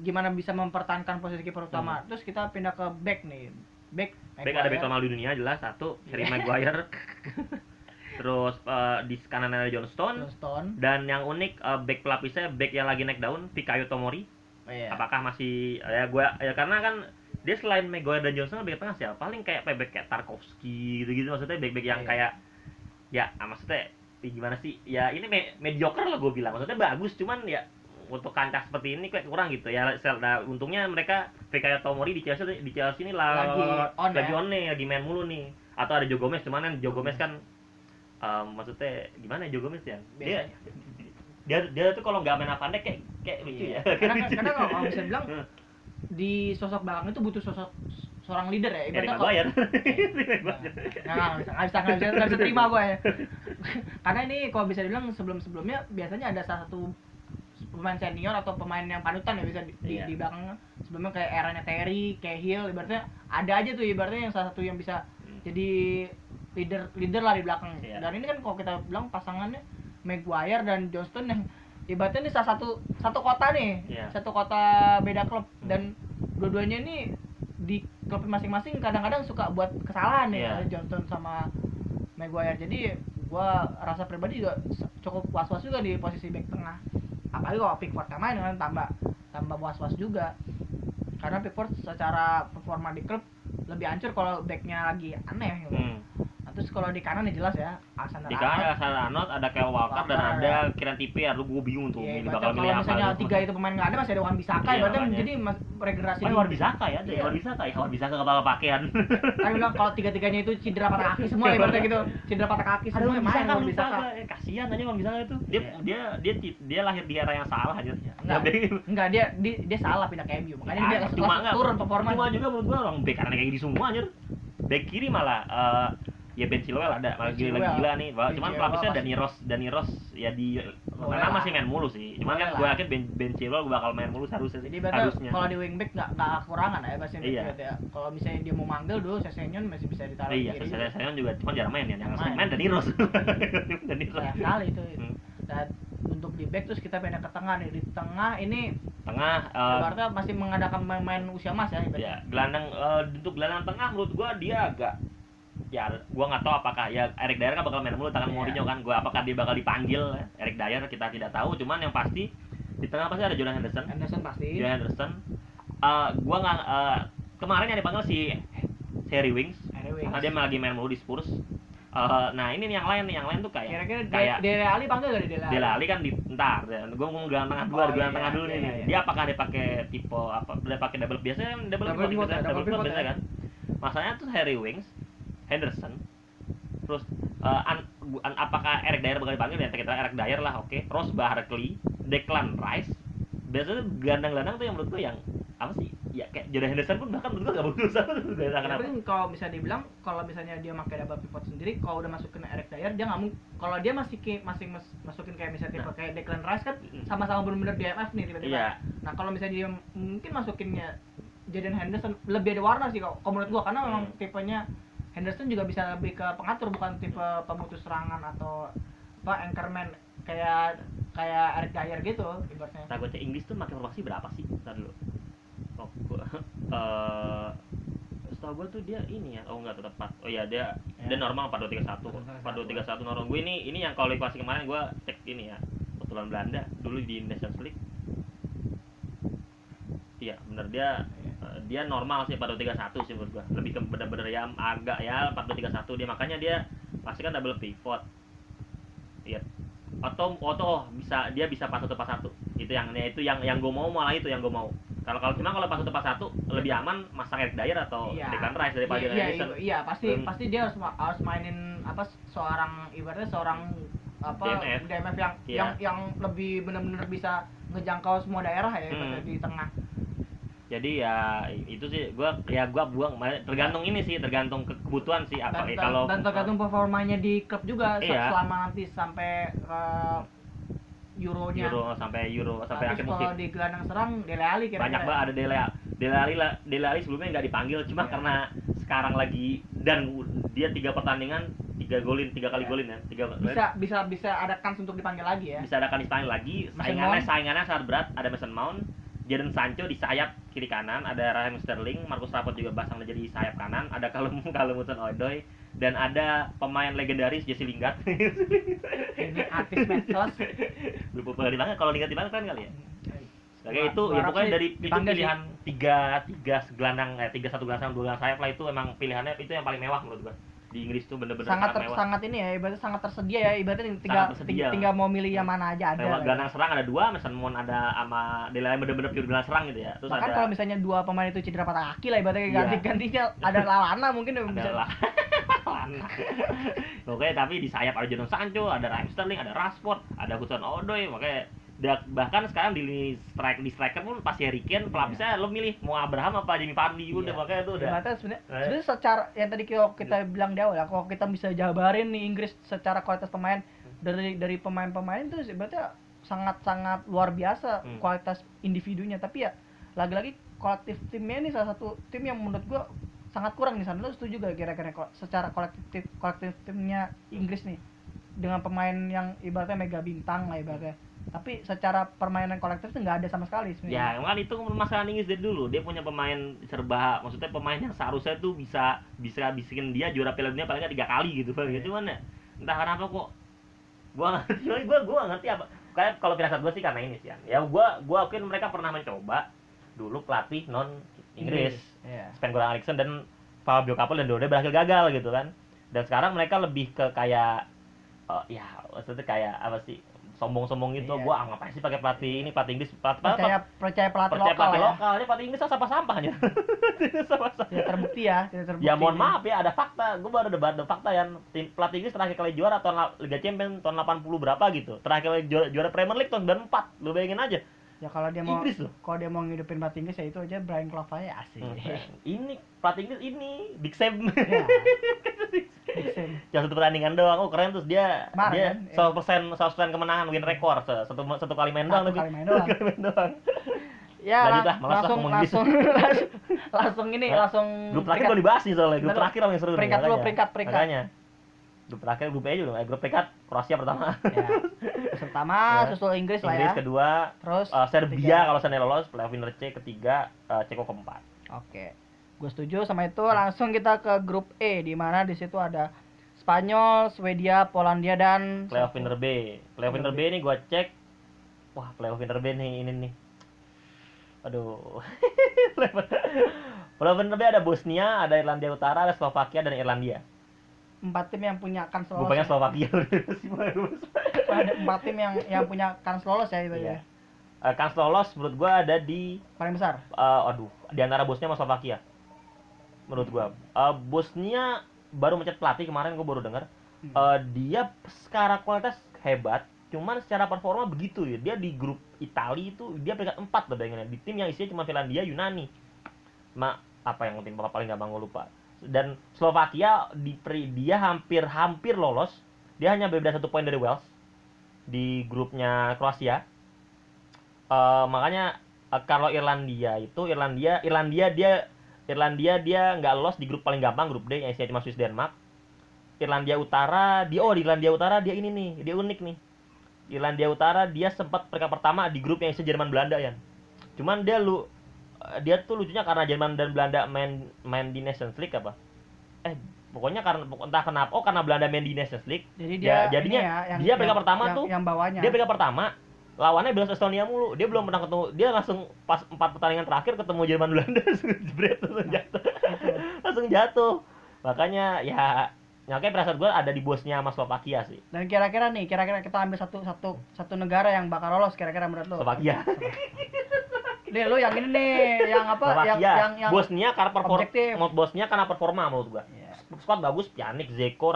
gimana bisa mempertahankan posisi kiper utama. Terus kita pindah ke back nih. Back Hmm. Back ada back termal di dunia jelas. Satu Harry Maguire terus eh, di kanan ada John Stone Stone dan yang unik eh, back pelapisnya back yang lagi naik daun Fikayo Tomori oh, iya. apakah masih ya gue ya karena kan dia selain Maguire dan Johnson back tengah siapa paling kayak back kayak Tarkovsky gitu gitu maksudnya back back yang Iya. kayak ya ah, maksudnya ya gimana sih ya ini me- mediocre lah gue bilang maksudnya bagus cuman ya untuk kancah seperti ini kayak kurang gitu ya nah, untungnya mereka Fikayo Tomori di Chelsea di Chelsea ini lah Lagi on lagi ya? on nih lagi main mulu nih atau ada Joe Gomez cuman kan Joe Gomez kan em, maksudnya gimana ya Joe Gomez ya dia dia dia tuh kalau nggak main Van Dijk kayak kayak lucu Iya. ya Karena karena kalau bisa bilang di sosok belakang itu butuh sosok seorang leader ya. Ibaratnya kalau- Maguire Nah, nggak bisa nggak bisa nggak bisa, nggak bisa terima gue ya. Karena ini kalau bisa dibilang sebelum-sebelumnya biasanya ada salah satu pemain senior atau pemain yang panutan ya bisa di, di, Iya. di belakang sebelumnya kayak eranya Terry, Cahill ibaratnya ada aja tuh ibaratnya yang salah satu yang bisa Hmm. jadi leader leader lah di belakang. Iya. Dan ini kan kalau kita bilang pasangannya Maguire dan Johnston yang ibaratnya ini salah satu satu kota nih, Iya. satu kota beda klub Hmm. dan dua-duanya ini di klub masing-masing kadang-kadang suka buat kesalahan nih Iya. ada Johnson sama Maguire. Jadi gua rasa pribadi juga cukup was-was juga di posisi back tengah. Apalagi kalau Pickford main kan tambah tambah was-was juga. Karena Pickford secara performa di klub lebih hancur kalau backnya lagi aneh gitu. Hmm. Terus kalau di kanan ya jelas ya Alexander di kanan. Hasan Arnold ada Kyle Walker dan Walker, ada Kieran Trippier lu gue bingung tuh Iya, ini bakal milih kalau apa misalnya tiga itu pemain nggak ada masih ada Wan Bisaka Iya, ibaratnya makanya. jadi mas, regenerasi Oh, Wan Bisaka ya, ada Iya. Wan Bisaka ya, Wan Bisaka kepala pakaian. kan bilang kalau tiga-tiganya itu cedera patah kaki semua ibaratnya gitu cedera patah kaki semua yang main kan Wan Bisaka. Eh, kasihan aja Wan Bisaka itu. Dia Iya. dia dia dia lahir di era yang salah aja. Enggak, Dia- enggak dia, dia salah pindah ke MU makanya dia Ya, turun performa Cuma juga menurut gua orang bek kanan kayak gini semua anjir. Bek kiri malah eh, ya Ben Chilwell ada, malah Ben gila, nih. Ben Cuman pelapisnya Dani Ross, Dani Ross ya di Boleh mana lah. masih main mulu sih. Cuman kan lah. yakin Ben, ben Chilwell bakal main mulu seharusnya. jadi sih, harusnya. kalau di wingback nggak nggak kekurangan ya bahasa Iya. ya kalau misalnya dia mau manggil dulu Sesenyon masih bisa ditaruh Iya, saya juga cuma jarang main ya. Yang Main. main Dani Ross. Dani Ross. sayang sekali itu Hmm. dan untuk di back terus kita pindah ke tengah nih di tengah ini Tengah Jakarta masih mengadakan main-main usia mas ya ibaratnya. ya gelandang eh, untuk gelandang tengah menurut gua dia agak ya gua nggak tahu apakah ya Eric Dyer kan bakal main mulu tangan Iya. Mourinho kan gua apakah dia bakal dipanggil ya? Eric Dyer kita tidak tahu cuman yang pasti di tengah pasti ada Jordan Henderson Anderson pasti Jordan Henderson Eh, gua nggak eh, kemarin yang dipanggil si Harry Wings Anyway, karena dia lagi main mulu di Spurs Eh, nah ini nih yang lain nih yang lain tuh kayak kira-kira kayak Dele Ali panggil gak Dele Ali? Dele Ali kan di ntar gue mau gelandang tengah dulu Oh, ada gelandang iya, tengah dulu iya, nih iya. dia apakah dia pakai tipe apa dia pakai double biasanya double, Double pivot, pivot ya, double double pivot pivot biasanya ya. kan masalahnya tuh Harry Wings Henderson terus eh, an- an- apakah Eric Dyer bakal dipanggil ya kita Eric Dyer lah oke Ross Barkley Declan Rice biasanya gelandang-gelandang tuh yang menurut gue yang apa sih ya kayak Jordan Henderson pun bahkan menurut gue gak bagus gak tahu kenapa Tapi kalau bisa dibilang kalau misalnya dia pakai double pivot sendiri, kalau udah masukin Eric Dyer dia nggak. Kalau dia masih ke, masih mas- masukin kayak misalnya tipe Nah. kayak Declan Rice kan sama-sama benar-benar DMF nih tiba-tiba. Iya. Nah kalau misalnya dia mungkin masukinnya Jordan Henderson lebih ada warna sih kalau kalau menurut gua karena memang Hmm. tipenya Henderson juga bisa lebih ke pengatur bukan tipe pemutus serangan atau apa anchorman kayak kayak Eric Dyer gitu ibaratnya. Cek Inggris tuh pakai formasi berapa sih? Bentar dulu. Oh, gua eh setahu gue tuh dia ini ya. Oh enggak tetap 4. Oh iya dia Ya. dia normal 4231. 4231 normal. Gue ini ini yang kualifikasi kemarin gue cek ini ya. Kebetulan Belanda dulu di Nations League. Iya, bener dia eh, dia normal sih 4231 sih menurut gua. Lebih ke bener-bener ya agak ya 4231 dia makanya dia pasti kan double pivot. Iya. Atau atau bisa dia bisa pas satu pas satu. Itu yang itu yang yang gue mau malah itu yang gue mau. Kalau kalau cuma kalau pas satu pas satu lebih aman masang Eric Dyer atau Iya. Declan Rice daripada iya, iya, iya, pasti Hmm. pasti dia harus harus mainin apa seorang ibaratnya seorang apa DMF. DMF yang Iya. yang yang lebih benar-benar bisa ngejangkau semua daerah ya Hmm. di tengah. Jadi ya itu sih gua ya gua buang tergantung ini sih tergantung ke- kebutuhan sih apa Dan, eh, dan- kalau dan tergantung performanya di klub juga Iya. selama nanti sampai uh, Euronya. Euro sampai Euro sampai akhir musim. kalau di gelandang serang Dele Alli kira-kira. banyak banget ada Dele Dele Alli lah Dele Alli sebelumnya nggak dipanggil cuma Iya. karena sekarang lagi dan dia tiga pertandingan tiga golin tiga kali Iya. golin ya tiga bisa bisa bisa ada kans untuk dipanggil lagi ya. bisa ada kali dipanggil lagi Mason saingannya Mount. saingannya sangat berat ada Mason Mount Jadon Sancho di sayap kiri kanan ada Raheem Sterling Marcus Rashford juga pasang jadi sayap kanan ada Callum Callum Hudson-Odoi dan ada pemain legendaris Jesse Lingard Ini artis medsos. populer banget kalau Lingard dipanggil keren kali ya Gua- itu ya pokoknya dari itu pilihan tiga tiga gelandang eh tiga satu gelandang dua gelandang sayap lah itu emang pilihannya itu yang paling mewah menurut gua. Di Inggris tuh bener-bener sangat ter- mewah. sangat ini ya ibaratnya sangat tersedia ya ibaratnya tinggal tersedia. ting- tinggal mau milih yang mana aja ada Lewat ya. gelandang serang ada dua, Mason Mount ada sama Dele Alli bener-bener pure gelandang serang gitu ya. Terus bahkan ada kalau misalnya dua pemain itu cedera patah kaki lah ibaratnya Iya. ganti gantinya ada Lalana mungkin yang bisa adalah Oke, tapi di sayap ada Jadon Sancho, ada Raheem Sterling, ada Rashford, ada Hudson Odoi, makanya bahkan sekarang di lini strike di striker pun pasti Harry Kane pelapisnya lo milih mau Abraham apa Jamie Vardy udah Iya. makanya tuh udah Ibaratnya sebenarnya Eh. sebenarnya secara yang tadi kita, kita bilang di awal ya kalau kita bisa jabarin nih Inggris secara kualitas pemain dari dari pemain-pemain itu ibaratnya sangat-sangat luar biasa Hmm. kualitas individunya tapi ya lagi-lagi kolektif timnya ini salah satu tim yang menurut gua sangat kurang di sana. Lu setuju gak kira-kira secara kolektif kolektif timnya Inggris nih dengan pemain yang ibaratnya mega bintang lah ibaratnya. Tapi secara permainan kolektif tuh nggak ada sama sekali sebenarnya. Ya, kan itu masalah Inggris dari dulu. Dia punya pemain serba, maksudnya pemain yang seharusnya tuh bisa bisa bisikin dia juara Piala Dunia paling nggak tiga kali gitu. Iya. Cuman ya, entah kenapa kok gua ngerti, gua gua ngerti apa. Kayak kalau firasat gua sih karena ini sih, ya. gua gua akuin mereka pernah mencoba dulu pelatih non Inggris. Sven Goran Eriksson dan Fabio Capello dan dua berhasil gagal gitu kan. Dan sekarang mereka lebih ke kayak eh, ya maksudnya kayak apa sih sombong-sombong gitu. Iya. Gua ah, ngapain sih pakai pelatih ini pelatih Inggris pelatih, percaya percaya pelatih percaya lokal pelatih ya. lokal ini pelatih Inggris sampah sampahnya sampah Tidak terbukti ya, tidak terbukti. ya mohon maaf ya ada fakta gue baru debat ada fakta yang tim pelatih Inggris terakhir kali juara tahun Liga Champions tahun 80 berapa gitu terakhir kali juara, juara Premier League tahun 94 lu bayangin aja Ya kalau dia mau Inggris loh kalau dia mau ngidupin pelatih Inggris ya itu aja Brian Clough aja asik. Hmm, ini pelatih Inggris ini Big Sam Ya. Yang satu pertandingan doang oh keren terus dia Kemarin dia kan, 100% 100% kemenangan win record Se- satu satu kali main doang Satu tapi kali main doang. Satu kali main doang Ya Lanjut lang- lah, malas lah langsung Inggris. langsung langsung langsung ini Hah? langsung grup terakhir belum dibahas nih soalnya grup terakhir yang seru Peringkat dulu, peringkat, peringkat. makanya grup terakhir grup E juga eh, grup peringkat Kroasia pertama ya. Terus pertama Ya. susul Inggris lah Inggris ya. kedua Terus Uh, Serbia kalau seandainya lolos playoff winner C ketiga uh, Ceko keempat Oke. Gue setuju sama itu. Langsung kita ke grup E di mana di situ ada Spanyol, Swedia, Polandia dan playoff winner B playoff winner B ini gua cek wah playoff winner B nih ini nih aduh playoff winner B ada Bosnia ada Irlandia Utara ada Slovakia dan Irlandia empat tim yang punya kans gue lolos. pengen ya. Slovakia ada empat tim yang yang punya kans lolos ya itu Iya. ya. Uh, kans lolos menurut gua ada di Paling besar. uh, aduh di antara Bosnia sama Slovakia menurut gua. Uh, Bosnia baru mencet pelatih kemarin gua baru dengar Hmm. Eh, dia secara kualitas hebat cuman secara performa begitu ya. Dia di grup Itali itu dia peringkat 4 loh bayanginnya di tim yang isinya cuma Finlandia Yunani. Ma apa yang tim paling gampang gue lupa. Dan Slovakia di dia hampir hampir lolos. Dia hanya berbeda satu poin dari Wales di grupnya Kroasia. Eh, makanya eh, kalau Irlandia itu Irlandia Irlandia dia Irlandia dia nggak lolos di grup paling gampang grup D yang isinya cuma Swiss Denmark. Irlandia Utara dia oh di Irlandia Utara dia ini nih dia unik nih. Irlandia Utara dia sempat peringkat pertama di grup yang isinya Jerman Belanda ya cuman dia lu eh, dia tuh lucunya karena Jerman dan Belanda main main di Nations League apa? Eh pokoknya karena entah kenapa oh karena Belanda main di Nations League. Jadi Ya, dia jadinya ini ya, yang, dia peringkat yang- pertama yang- tuh, yang bawahnya. dia peringkat pertama lawannya Belarus Estonia mulu. Dia belum pernah ketemu. Dia langsung pas empat pertandingan terakhir ketemu Jerman Belanda. Langsung jebret langsung jatuh. Langsung jatuh. Makanya ya makanya perasaan gue ada di bosnya sama Slovakia sih. Dan kira-kira nih, kira-kira kita ambil satu satu satu negara yang bakal lolos kira-kira menurut lo. Slovakia. Nih lu yang ini nih, yang apa? Slovakia. Yang yang yang bosnya karena performa bosnya karena performa menurut gua. Iya. squad bagus Pjanic Zeko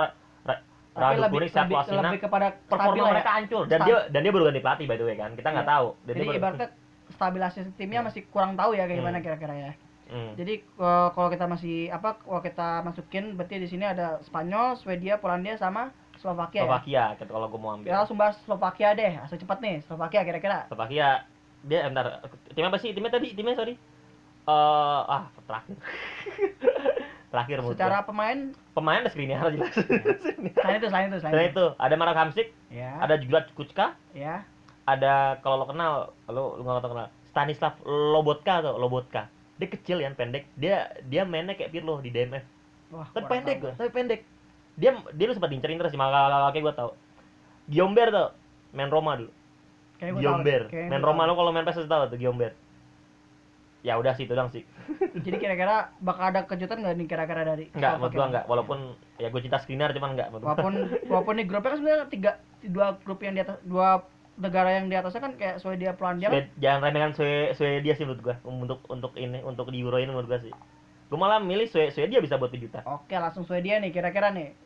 Tapi Radu lebih, Kunik lebih, lebih kepada performa mereka ya. hancur dan dia dan dia baru ganti pelatih by the way kan kita nggak Iya. tahu Dan Jadi ibaratnya stabilisasi timnya masih kurang tahu ya kayak gimana Hmm. kira-kira ya. Hmm. Jadi eh, kalau kita masih apa kalau kita masukin berarti di sini ada Spanyol, Swedia, Polandia sama Slovakia. ya? Slovakia gitu kalau gua mau ambil Kita langsung bahas Slovakia deh, asal cepat nih. Slovakia kira-kira. Slovakia dia eh, bentar timnya apa sih timnya tadi timnya sorry eh ah terakhir terakhir menurut Secara gua. pemain? Pemain ada Skriniar jelas. Selain itu, selain itu, selain Selain itu. itu ada Marek Hamsik Ya. ada juga Kucka Ya. ada kalau lo kenal lo lo nggak tahu kenal Stanislav Lobotka atau Lobotka. Dia kecil ya pendek. Dia dia mainnya kayak Pirlo di DMF Wah, tapi pendek tahu gue tapi pendek. Dia dia lu sempat diincerin terus sih maka kayak gue tau. Giomber tuh main Roma dulu. Tahu Giomber. main Roma tahu. lo kalau main PES tau tuh Giomber ya udah sih itu doang sih Jadi kira-kira bakal ada kejutan nggak nih kira-kira dari Enggak, menurut Slovakia? gua enggak. Walaupun ya gue cinta Skriniar cuman menurut gua. Walaupun walaupun nih grupnya kan sebenarnya tiga dua grup yang di atas dua negara yang di atasnya kan kayak Swedia, Polandia. kan. Swed- jangan remehkan Swe- Swedia sih menurut gua untuk untuk ini untuk di Euro ini menurut gua sih. Gua malah milih Swe- Swedia bisa buat 7 juta. Oke, langsung Swedia nih kira-kira nih.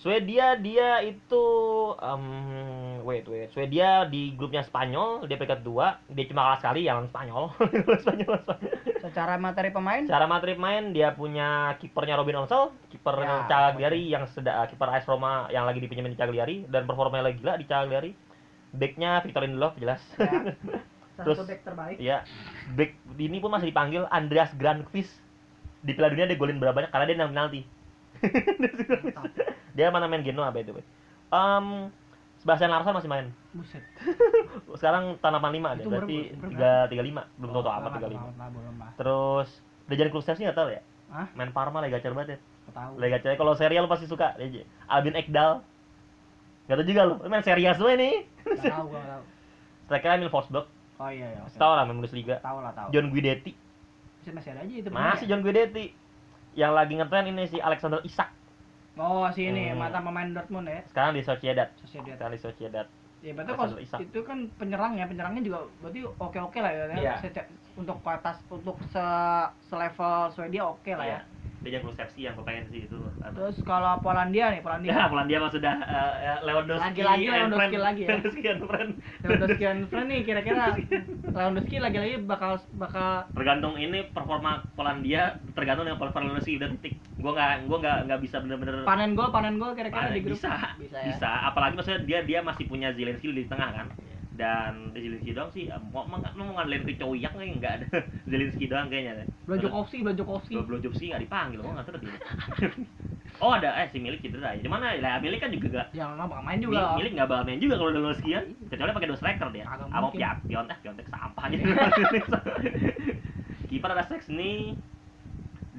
Swedia dia itu um, wait wait Swedia di grupnya Spanyol dia peringkat 2 dia cuma kalah sekali yang Spanyol Spanyol Spanyol. Secara materi pemain Cara Madrid main dia punya kipernya Robin Onsel, kiper Ya, Cagliari yang sedang kiper AS Roma yang lagi dipinjemin di Cagliari dan performanya lagi gila di Cagliari. Backnya Victor Lindelof jelas. ya. Terus- Satu back terbaik. Iya. Back ini pun masih dipanggil Andreas Granqvist. Di Piala Dunia dia golin berapa banyak karena dia nang penalti. dia mana main Genoa by the way. Um, Sebastian Larsson masih main. Buset. Sekarang tahun 85 deh, Itu baru- berarti 3 35, belum tahu Oh, apa lama, 35. lama, lama, belum lah. Terus Dejan Kulusevski enggak tahu ya? Hah? Main Parma lagi gacor banget ya. Tahu. Liga Cewek kalau serial lu pasti suka dia. Albin Ekdal. Gak tau juga lu, main serial semua nih. Nggak tahu, nggak tahu. Striker Emil Forsberg, Oh iya iya. tahu lah main Bundesliga. Tahu lah, tahu. John Guidetti, Masih masih ada aja itu. masih. John Guidetti. Yang lagi ngetren ini si Alexander Isak. Oh, si ini Hmm. mantan pemain Dortmund ya. Sekarang di Sociedad. Sociedad. Sekarang di Sociedad. Ya berarti kalau Isak. itu kan penyerang ya, penyerangnya juga berarti oke-oke lah ya. Iya. Sece- Untuk ke atas untuk se selevel Swedia oke lah ya. Dejan Kulusevski yang gue pengen sih itu. Terus kalau Polandia nih, Polandia. Ya, Polandia mah sudah eh, Lewandowski Lagi-lagi and Lewandowski lagi ya. Lewandowski and friend. Lewandowski and friend nih kira-kira Lewandowski lagi-lagi bakal bakal tergantung ini performa Polandia tergantung dengan performa Lewandowski udah titik gua nggak gua nggak nggak bisa bener-bener panen gol panen gol kira-kira di grup bisa bisa bisa, ya. apalagi maksudnya dia dia masih punya Zelensky di tengah kan dan Zelensky doang sih mau mau mau ngandelin Ricoyak nih nggak ada. Zelensky doang kayaknya deh. Blojokovski, Blojokovski. Blojovski nggak dipanggil gua nggak tahu dia. Oh ada eh si Milik cedera ya cuman ya Milik kan juga gak Yang nggak bakal main juga. Milik, nggak bakal main juga kalau Lewandowski kan kecuali pakai dua striker dia sama. Piat Piontek Piontek sampah gitu kiper ada Seks nih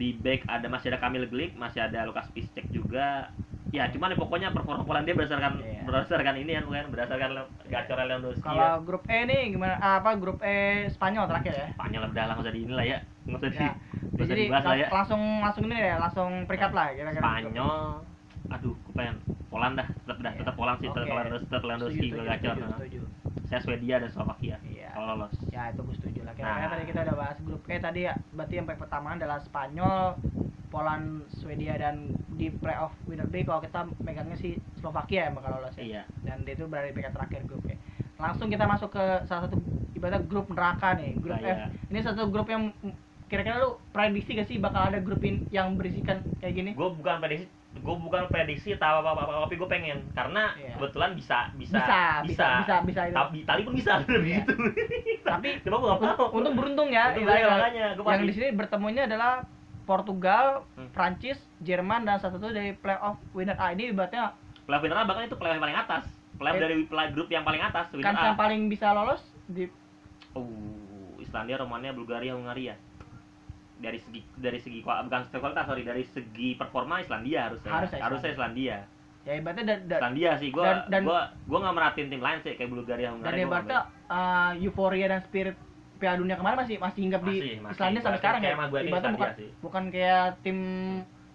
di back ada masih ada Kamil Glik masih ada Lukas Piszczek juga ya cuman ya pokoknya performa Polandia berdasarkan Iya. berdasarkan ini kan bukan berdasarkan gacoran Lewandowski ya Kalau grup E nih gimana? Ah, apa grup E Spanyol terakhir ya? Spanyol udah lah nggak usah di inilah ya nggak usah di Ya. Jadi dibahas lah ya lang- langsung langsung ini ya, langsung peringkat lah kira-kira. Spanyol aduh gue pengen Poland dah tetap dah Iya. tetap Poland sih tetap Oke. Lewandowski tetap Lewandowski gacor setuju, setuju. Saya Swedia dan Slovakia Iya. kalau lolos Ya itu gue setuju lah. Kira-kira Nah. tadi kita udah bahas grup E tadi ya. Berarti yang paling pertama adalah Spanyol, Poland, Swedia dan di playoff winner B kalau kita megangnya si Slovakia yang bakal lolos ya. iya Dan itu berada di peringkat terakhir grup E. Langsung kita masuk ke salah satu ibaratnya grup neraka nih, grup Nah, iya. F. Ini satu grup yang kira-kira lu prediksi gak sih bakal ada grup yang berisikan kayak gini? gue bukan prediksi gue bukan prediksi tahu apa apa, apa tapi gue pengen karena Iya. kebetulan bisa bisa Bisa, bisa, bisa, bisa itu. tapi tali pun bisa Iya. gitu Tapi cuma gue gak Untung, mau untung beruntung ya. Untung beruntung, makanya, gua yang di sini bertemunya adalah Portugal, Hmm. Prancis, Jerman dan satu itu dari playoff winner A ini ibaratnya playoff winner bahkan itu playoff yang paling atas playoff Eh. dari playoff grup yang paling atas winner kan A. yang paling bisa lolos di Oh, Islandia, Romania, Bulgaria, Hungaria. Dari segi dari segi bukan kualitas sorry dari segi performa Islandia harusnya Harusnya harusnya Islandia. ya ibaratnya dan dan, Islandia sih gua dan- dan- gua gua nggak merhatiin tim lain sih kayak Bulgaria, dan Hungaria. gua ibaratnya uh, euforia dan spirit Piala Dunia kemarin masih masih hinggap di Masih. Islandia sampai sekarang ya. Ibaratnya bukan Islandia sih. bukan kayak tim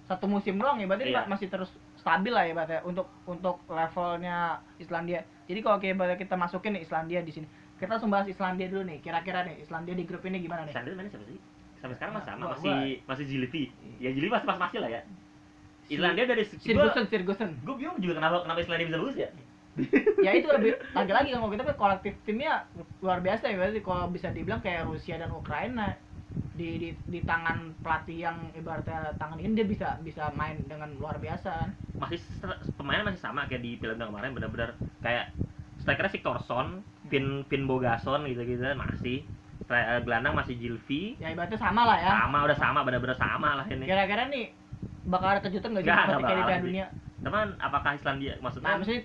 satu musim doang ya, berarti Iya. masih terus stabil lah ya ibaratnya untuk untuk levelnya Islandia. Jadi kalau kayak ibaratnya kita masukin nih Islandia di sini. Kita langsung bahas Islandia dulu nih. Kira-kira nih Islandia di grup ini gimana nih? Islandia mana siapa sih? Sampai sekarang masih sama, Gua- masih masih Zilvi. Ya Zilvi masih pas masih lah ya. Islandia dari Sirgusen, Sirgusen. gua bingung juga kenapa kenapa Islandia bisa lulus ya. ya itu lebih lagi-lagi kalau kita kan kolektif timnya luar biasa ya berarti kalau bisa dibilang kayak Rusia dan Ukraina di di, di tangan pelatih yang ibaratnya tangan ini dia bisa bisa main dengan luar biasa kan Masih pemainnya masih sama kayak di Dunia kemarin benar-benar kayak strikernya Victorson, Vin Vin Bogason gitu-gitu masih. Eh, gelandang masih Zilvi. ya ibaratnya sama lah ya. Sama udah sama benar-benar sama lah ini. Kira-kira nih bakal ada kejutan nggak sih nggak kayak di Piala. Dunia? Teman apakah Islandia nah maksudnya maksudnya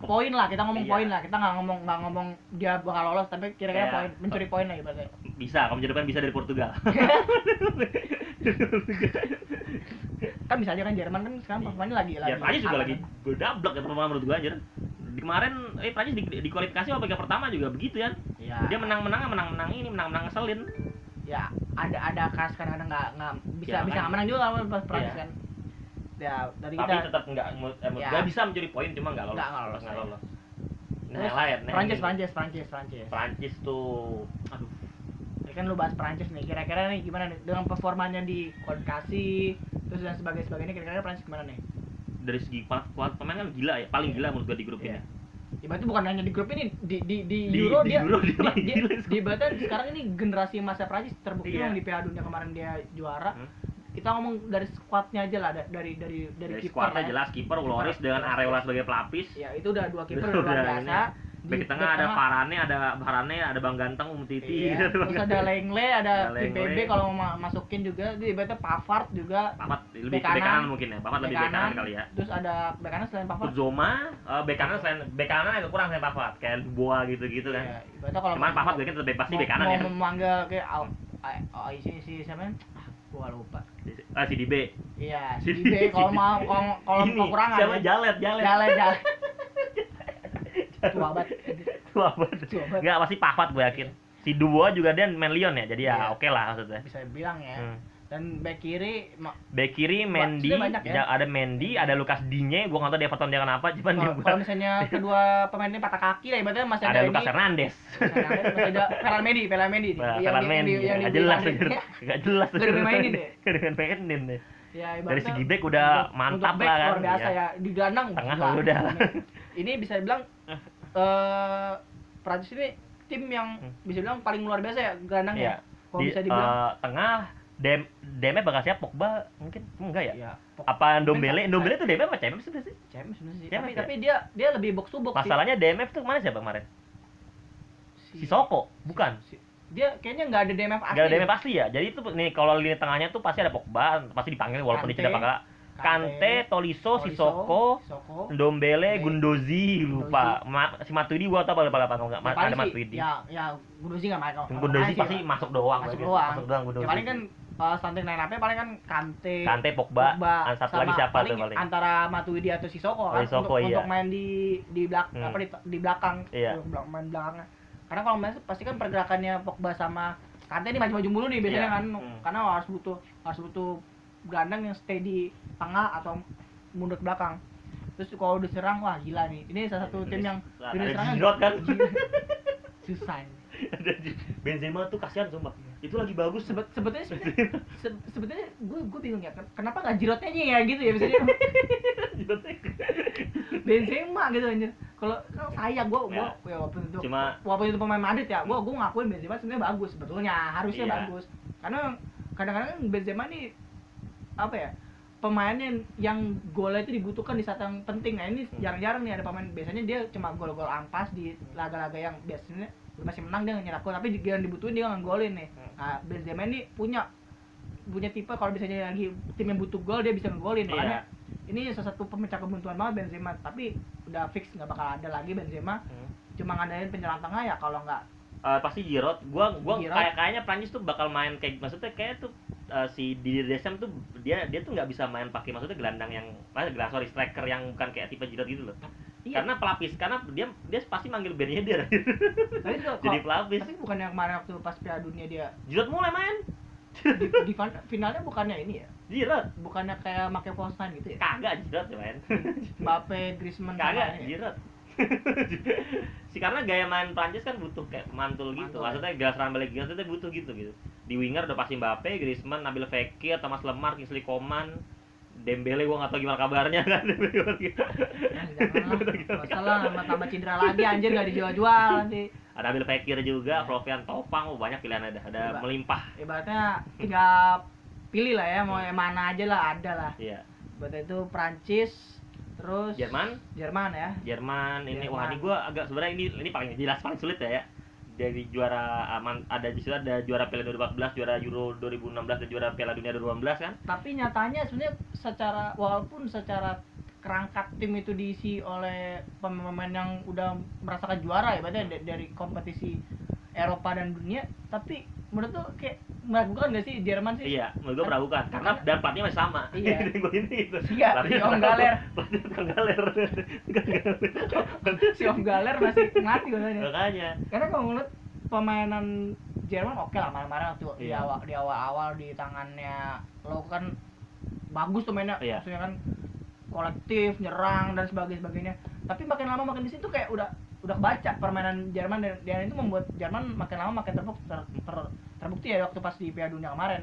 poin lah kita ngomong Iya. poin lah. Kita nggak ngomong nggak ngomong dia bakal lolos tapi kira-kira Iya. poin mencuri poin lah ibaratnya. Bisa kamu jadi bisa dari Portugal. Kan bisa aja kan Jerman kan sekarang performanya lagi ya Prancis juga aman lagi berdablek ya performa menurut gua anjir kemarin eh Prancis di, di kualifikasi peringkat pertama juga begitu ya Iya. dia menang menang menang menang ini menang menang ngeselin ya ada ada kas kadang-kadang nggak nggak bisa Ya, bisa nggak menang juga lawan pas Prancis Iya. kan ya dari Tapi kita tetap nggak eh, Ya. gua bisa mencuri poin cuma nggak lolos. Nggak lolos, Nggak lolos. Nah, yang lain. nah, Prancis Prancis Prancis Prancis Prancis tuh aduh Ini kan lu bahas Prancis nih kira-kira nih gimana nih dengan performanya di kualifikasi terus dan sebagainya sebagainya kira-kira Prancis gimana nih dari segi kuat kuat pemain kan gila ya paling gila menurut gua di grup Iya. ini Ya, berarti bukan hanya di grup ini di di di, Di- Euro di dia Euro dia di, paling dia- gila. di berarti sekarang ini generasi masa Prancis terbukti Iya. yang di Piala Dunia kemarin dia juara. Hmm. Kita ngomong dari skuadnya aja lah da- dari dari dari, dari kiper skuadnya ya. jelas kiper Loris dengan. Areola sebagai pelapis Ya, itu udah dua kiper luar biasa. ini. Bek tengah ada Varane, ada Varane, ada Bang Ganteng, Um Titi. Iya. Terus ada Lengle, ada. Bebe kalau mau ma- masukin juga, di berarti Pavard juga. Papat lebih Bek ke kanan. mungkin ya. Papat lebih bek bek kanan kali ya. Terus ada bek kanan selain Pavard. Kurzoma, eh, bek kanan selain bek kanan agak kurang selain Papat, kayak Boa gitu-gitu kan. Iya, kalau Cuman mau- gue tetap pasti mau- bek kanan mau ya. memanggil kayak oh, oh, si si siapa? Ah, gua lupa. Ah, si Dibe. Iya, Si si B kalau mau kalau kalau kekurangan siapa. Jalet, Jalet. Jalan jalan. Tua banget. Tua banget. Enggak, pasti Papat gue yakin. Si Dubois juga dia main Lyon ya, jadi ya Iya. oke lah maksudnya. Bisa bilang ya. Hmm. Dan back kiri Bek kiri Mendy, banyak ya? ada Mendy, ada Lukas Digne, gua nggak tahu di Everton dia kenapa, cuman dia kalau, kalau misalnya kedua pemain ini patah kaki lah ibaratnya masih ada, ada ini. Lucas Hernandez. masih ada Ferran Mendy, Ferran Mendy. Nah, Ferran Mendy, yang di- jelas. Nggak jelas. Nggak dimainin deh. Nggak dimainin deh. Ya, Dari segi back udah mantap back lah kan. Luar biasa Iya. ya. Di gelandang Tengah udah. Ini bisa dibilang eh Prancis ini tim yang Hmm. bisa bilang paling luar biasa ya gelandangnya. Iya. Kalau Di bisa dibilang eh, tengah Dem DM bakal siapa? Pogba mungkin enggak ya? Iya. Apa Ndombele? Sa- Ndombele tuh DM apa CMF sih? James sebenarnya sih. Tapi ya? tapi dia dia lebih box to box sih. Masalahnya DMF tuh ke mana siapa kemarin? Si Soko, bukan? Si- dia kayaknya nggak ada DMF asli. Gak ada DMF pasti ya. Jadi itu nih kalau lini tengahnya tuh pasti ada Pogba, pasti dipanggil walaupun dia tidak bakal Kante, Toliso, Sissoko, Sissoko. Ndombele, Gundozi, lupa. Ma, si Matuidi gua tau apa apa enggak? Ya, ada paling sih, Matuidi. Ya, ya Gundozi nggak main. kalau- Gundozi kalau pasti masuk doang. masuk doang. Masuk doang Gundozi. Ya, paling kan uh, starting line up paling kan Kante, Kante, Pogba, ah, satu lagi siapa tuh paling paling? antara Matuidi atau Sissoko Oh, kan Sissoko, untuk, iya. untuk main di di belak Hmm. apa di, di belakang Iya. Main belakangnya karena kalau main pasti kan pergerakannya Pogba sama Kante ini maju-maju mulu nih biasanya Iya. kan Hmm. karena harus butuh harus butuh gelandang yang stay di tengah atau mundur ke belakang terus kalau diserang wah gila nih ini salah satu tim yang Ada lini serangnya Giroud kan? susah ini. Benzema tuh kasihan sumpah. Itu lagi bagus Sebet, sebetulnya sebetulnya gue gue bingung ya ken- kenapa nggak jirotnya aja ya gitu ya misalnya Benzema gitu anjir kalau saya gue gue Ya. ya, walaupun itu Cuma- walaupun itu pemain Madrid ya gue gue ngakuin Benzema sebenarnya bagus sebetulnya harusnya Iya. bagus karena kadang-kadang Benzema nih apa ya pemain yang, yang golnya itu dibutuhkan di saat yang penting nah ini Hmm. jarang-jarang nih ada pemain biasanya dia cuma gol-gol ampas di laga-laga yang biasanya masih menang dia nyerak gol tapi dia yang dibutuhin dia ngegolin nih Hmm. nah Benzema ini punya punya tipe kalau misalnya lagi tim yang butuh gol dia bisa ngegolin Iya. makanya ini salah satu pemecah kebuntuan banget Benzema tapi udah fix nggak bakal ada lagi Benzema Hmm. cuma ngadain penyerang tengah ya kalau nggak Eh, pasti Giroud. Gua gua Giroud. kayak kayaknya Prancis tuh bakal main kayak maksudnya kayak tuh eh, si Didier Deschamps tuh dia dia tuh nggak bisa main pakai maksudnya gelandang yang apa gelandang sorry striker yang bukan kayak tipe Giroud gitu loh. iya Karena pelapis karena dia dia pasti manggil Ben Yedder. tapi itu Jadi pelapis. tapi bukannya kemarin waktu pas Piala Dunia dia Giroud mulai main. di, di fin- finalnya bukannya ini ya Giroud. bukannya kayak make nine gitu ya Kagak Giroud ya main. Mbappe Griezmann Kagak ini ya? Si karena gaya main Prancis kan butuh kayak mantul gitu. Mantul, ya. Maksudnya serangan balik Giroud itu butuh gitu gitu. Di winger udah pasti Mbappe, Griezmann, Nabil Fekir, Thomas Lemar, Kingsley Coman, Dembele gua nggak tahu gimana kabarnya kan. Ya, masalah tambah tambah cedera lagi anjir nggak dijual-jual nanti ada Nabil Fekir juga, Ya. Flovian Topang, oh, banyak pilihan ada, ada Coba. melimpah. ibaratnya tinggal pilih lah ya mau yang mana aja lah ada lah Iya. Ibaratnya itu Prancis terus Jerman, Jerman ya Jerman ini Jerman. wah ini gua agak sebenarnya ini ini paling jelas paling sulit ya. ya. Dari juara aman ada di situ ada juara Piala 2014, juara Euro 2016 dan juara Piala Dunia 2018 kan? tapi nyatanya sebenarnya secara walaupun secara kerangka tim itu diisi oleh pemain-pemain yang udah merasakan juara ya berarti da- dari kompetisi Eropa dan dunia tapi menurut tuh kayak meragukan gak sih Jerman sih Iya, menurut gua meragukan karena dan pelatihnya masih sama. Iya. Gua ini itu. Iya, si Om. Galer. Tukang galer. Si Om Galer masih ngerti katanya Makanya. karena kalau ngeliat permainan Jerman oke lah kemarin-kemarin waktu di Iya. awal di awal-awal di tangannya lo kan bagus tuh mainnya Iya. maksudnya kan kolektif nyerang dan sebagainya tapi makin lama makin di situ kayak udah udah baca permainan Jerman dan, dan itu membuat Jerman makin lama makin terbukti ter, ter- terbukti ya waktu pas di Piala Dunia kemarin.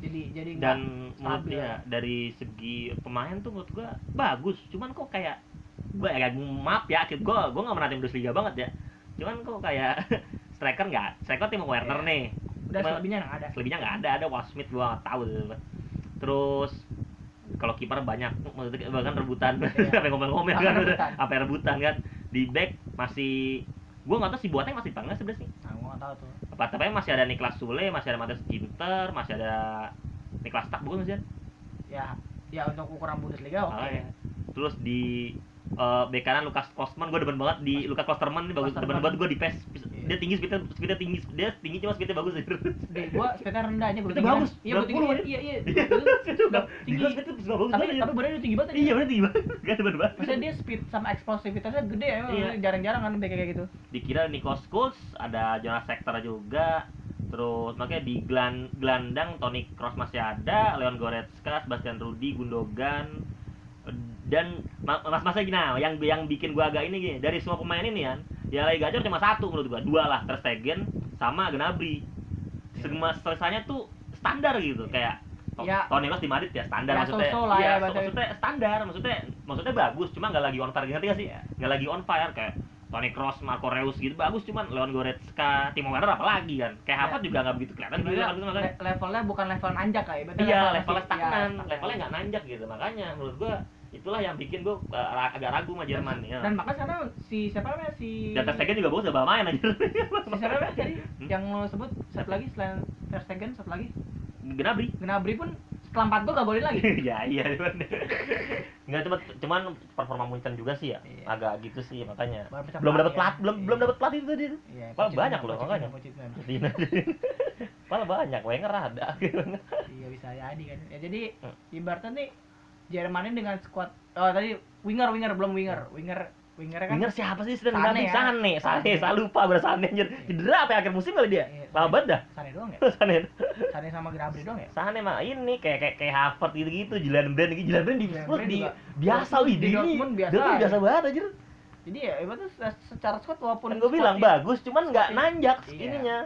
Jadi jadi dan menurut stabil. dia dari segi pemain tuh menurut gua bagus. Cuman kok kayak gua ya maaf ya gua gua nggak merhatiin Bundesliga banget ya. Cuman kok kayak striker nggak striker Timo Werner Iya. nih. Udah Cuma- selebihnya nggak ada. selebihnya nggak ada ada Walt Smith gua nggak tahu. Terus kalau kiper banyak bahkan rebutan. Iya. sampai ngomel-ngomel kan. rebutan. sampai rebutan kan di back masih gua nggak tahu si Boateng masih dipanggil sebenarnya sih nah gua nggak tahu tuh apa tapi masih ada Niklas Sule masih ada Matthias Ginter masih ada Niklas Tak bukan sih ya ya untuk ukuran Bundesliga oke Ah, ya. Terus di eh bek kanan Lukas Kosman gue demen banget di Lukas Klosterman ini bagus demen banget gue di PES. Dia tinggi speednya speednya tinggi dia tinggi cuma speednya bagus aja deh gua speednya rendah aja gua bagus, iya gua tinggi. 20 iya iya. Iya. Tinggi. Speednya bagus tapi tapi badannya tinggi banget iya bener tinggi banget. Gak banget maksudnya dia speed sama eksplosivitasnya gede ya Iya. jarang-jarang kan kayak gitu. Dikira Nikos Schulz ada Jonas Sektor juga. Terus makanya di gelan, gelandang Toni Kroos masih ada Leon Goretzka Sebastian Rudi Gundogan. Dan ma- mas masnya gini nah, yang yang bikin gua agak ini gini dari semua pemain ini kan ya lagi gacor cuma satu menurut gua. Dua lah Ter Stegen sama Gnabry. Semua selesainya tuh standar gitu kayak Ya. Toni Kroos di Madrid ya standar Ya, maksudnya. lah ya, Iya, maksudnya standar maksudnya maksudnya bagus cuma nggak lagi on fire. Ngerti gak sih? Iya. nggak lagi on fire kayak Toni Kroos, Marco Reus gitu bagus cuman Leon Goretzka, Timo Werner apalagi kan. Kayak Ya. Harvard juga nggak begitu kelihatan Sebenarnya kan itu makanya. le- levelnya bukan level nanjak kayak berarti iya level levelnya masih- stagnan ya, levelnya nggak nanjak gitu. Makanya menurut gua itulah yang bikin gua uh, agak ragu sama Jerman ya. dan makanya sekarang si siapa namanya si dan Ter Stegen juga bagus udah main aja si siapa namanya tadi Hmm? yang lo sebut satu lagi selain Ter Stegen satu lagi Gnabry Gnabry pun setelah empat gol gak golin lagi ya iya cuman nggak cuma cuman performa Munchen juga sih ya Iya. agak gitu sih makanya Baru belum dapat pelatih ya. belum Iya. belum dapat pelatih itu dia Iya, Malah banyak loh, makanya. Malah banyak Wenger ada iya bisa jadi kan ya jadi Hmm. ibaratnya nih Jerman ini dengan squad oh tadi winger winger belum winger winger winger kan Winger siapa sih sedang Sane ya. Sane, Sane, saya lupa bener Sane anjir. Cedera apa ya, akhir musim kali dia? Iya, Lama banget dah. Sane doang ya Sane. Sane sama Gnabry doang ya Sane mah ini kayak kayak kayak Harvard gitu-gitu, Jilan Brand gitu, Jilan Brand di di biasa wih di Dortmund biasa Dortmund biasa banget anjir. jadi ya ibaratnya se- secara squad walaupun Kan gue bilang bagus, cuman nggak Iya. nanjak Iya. ininya.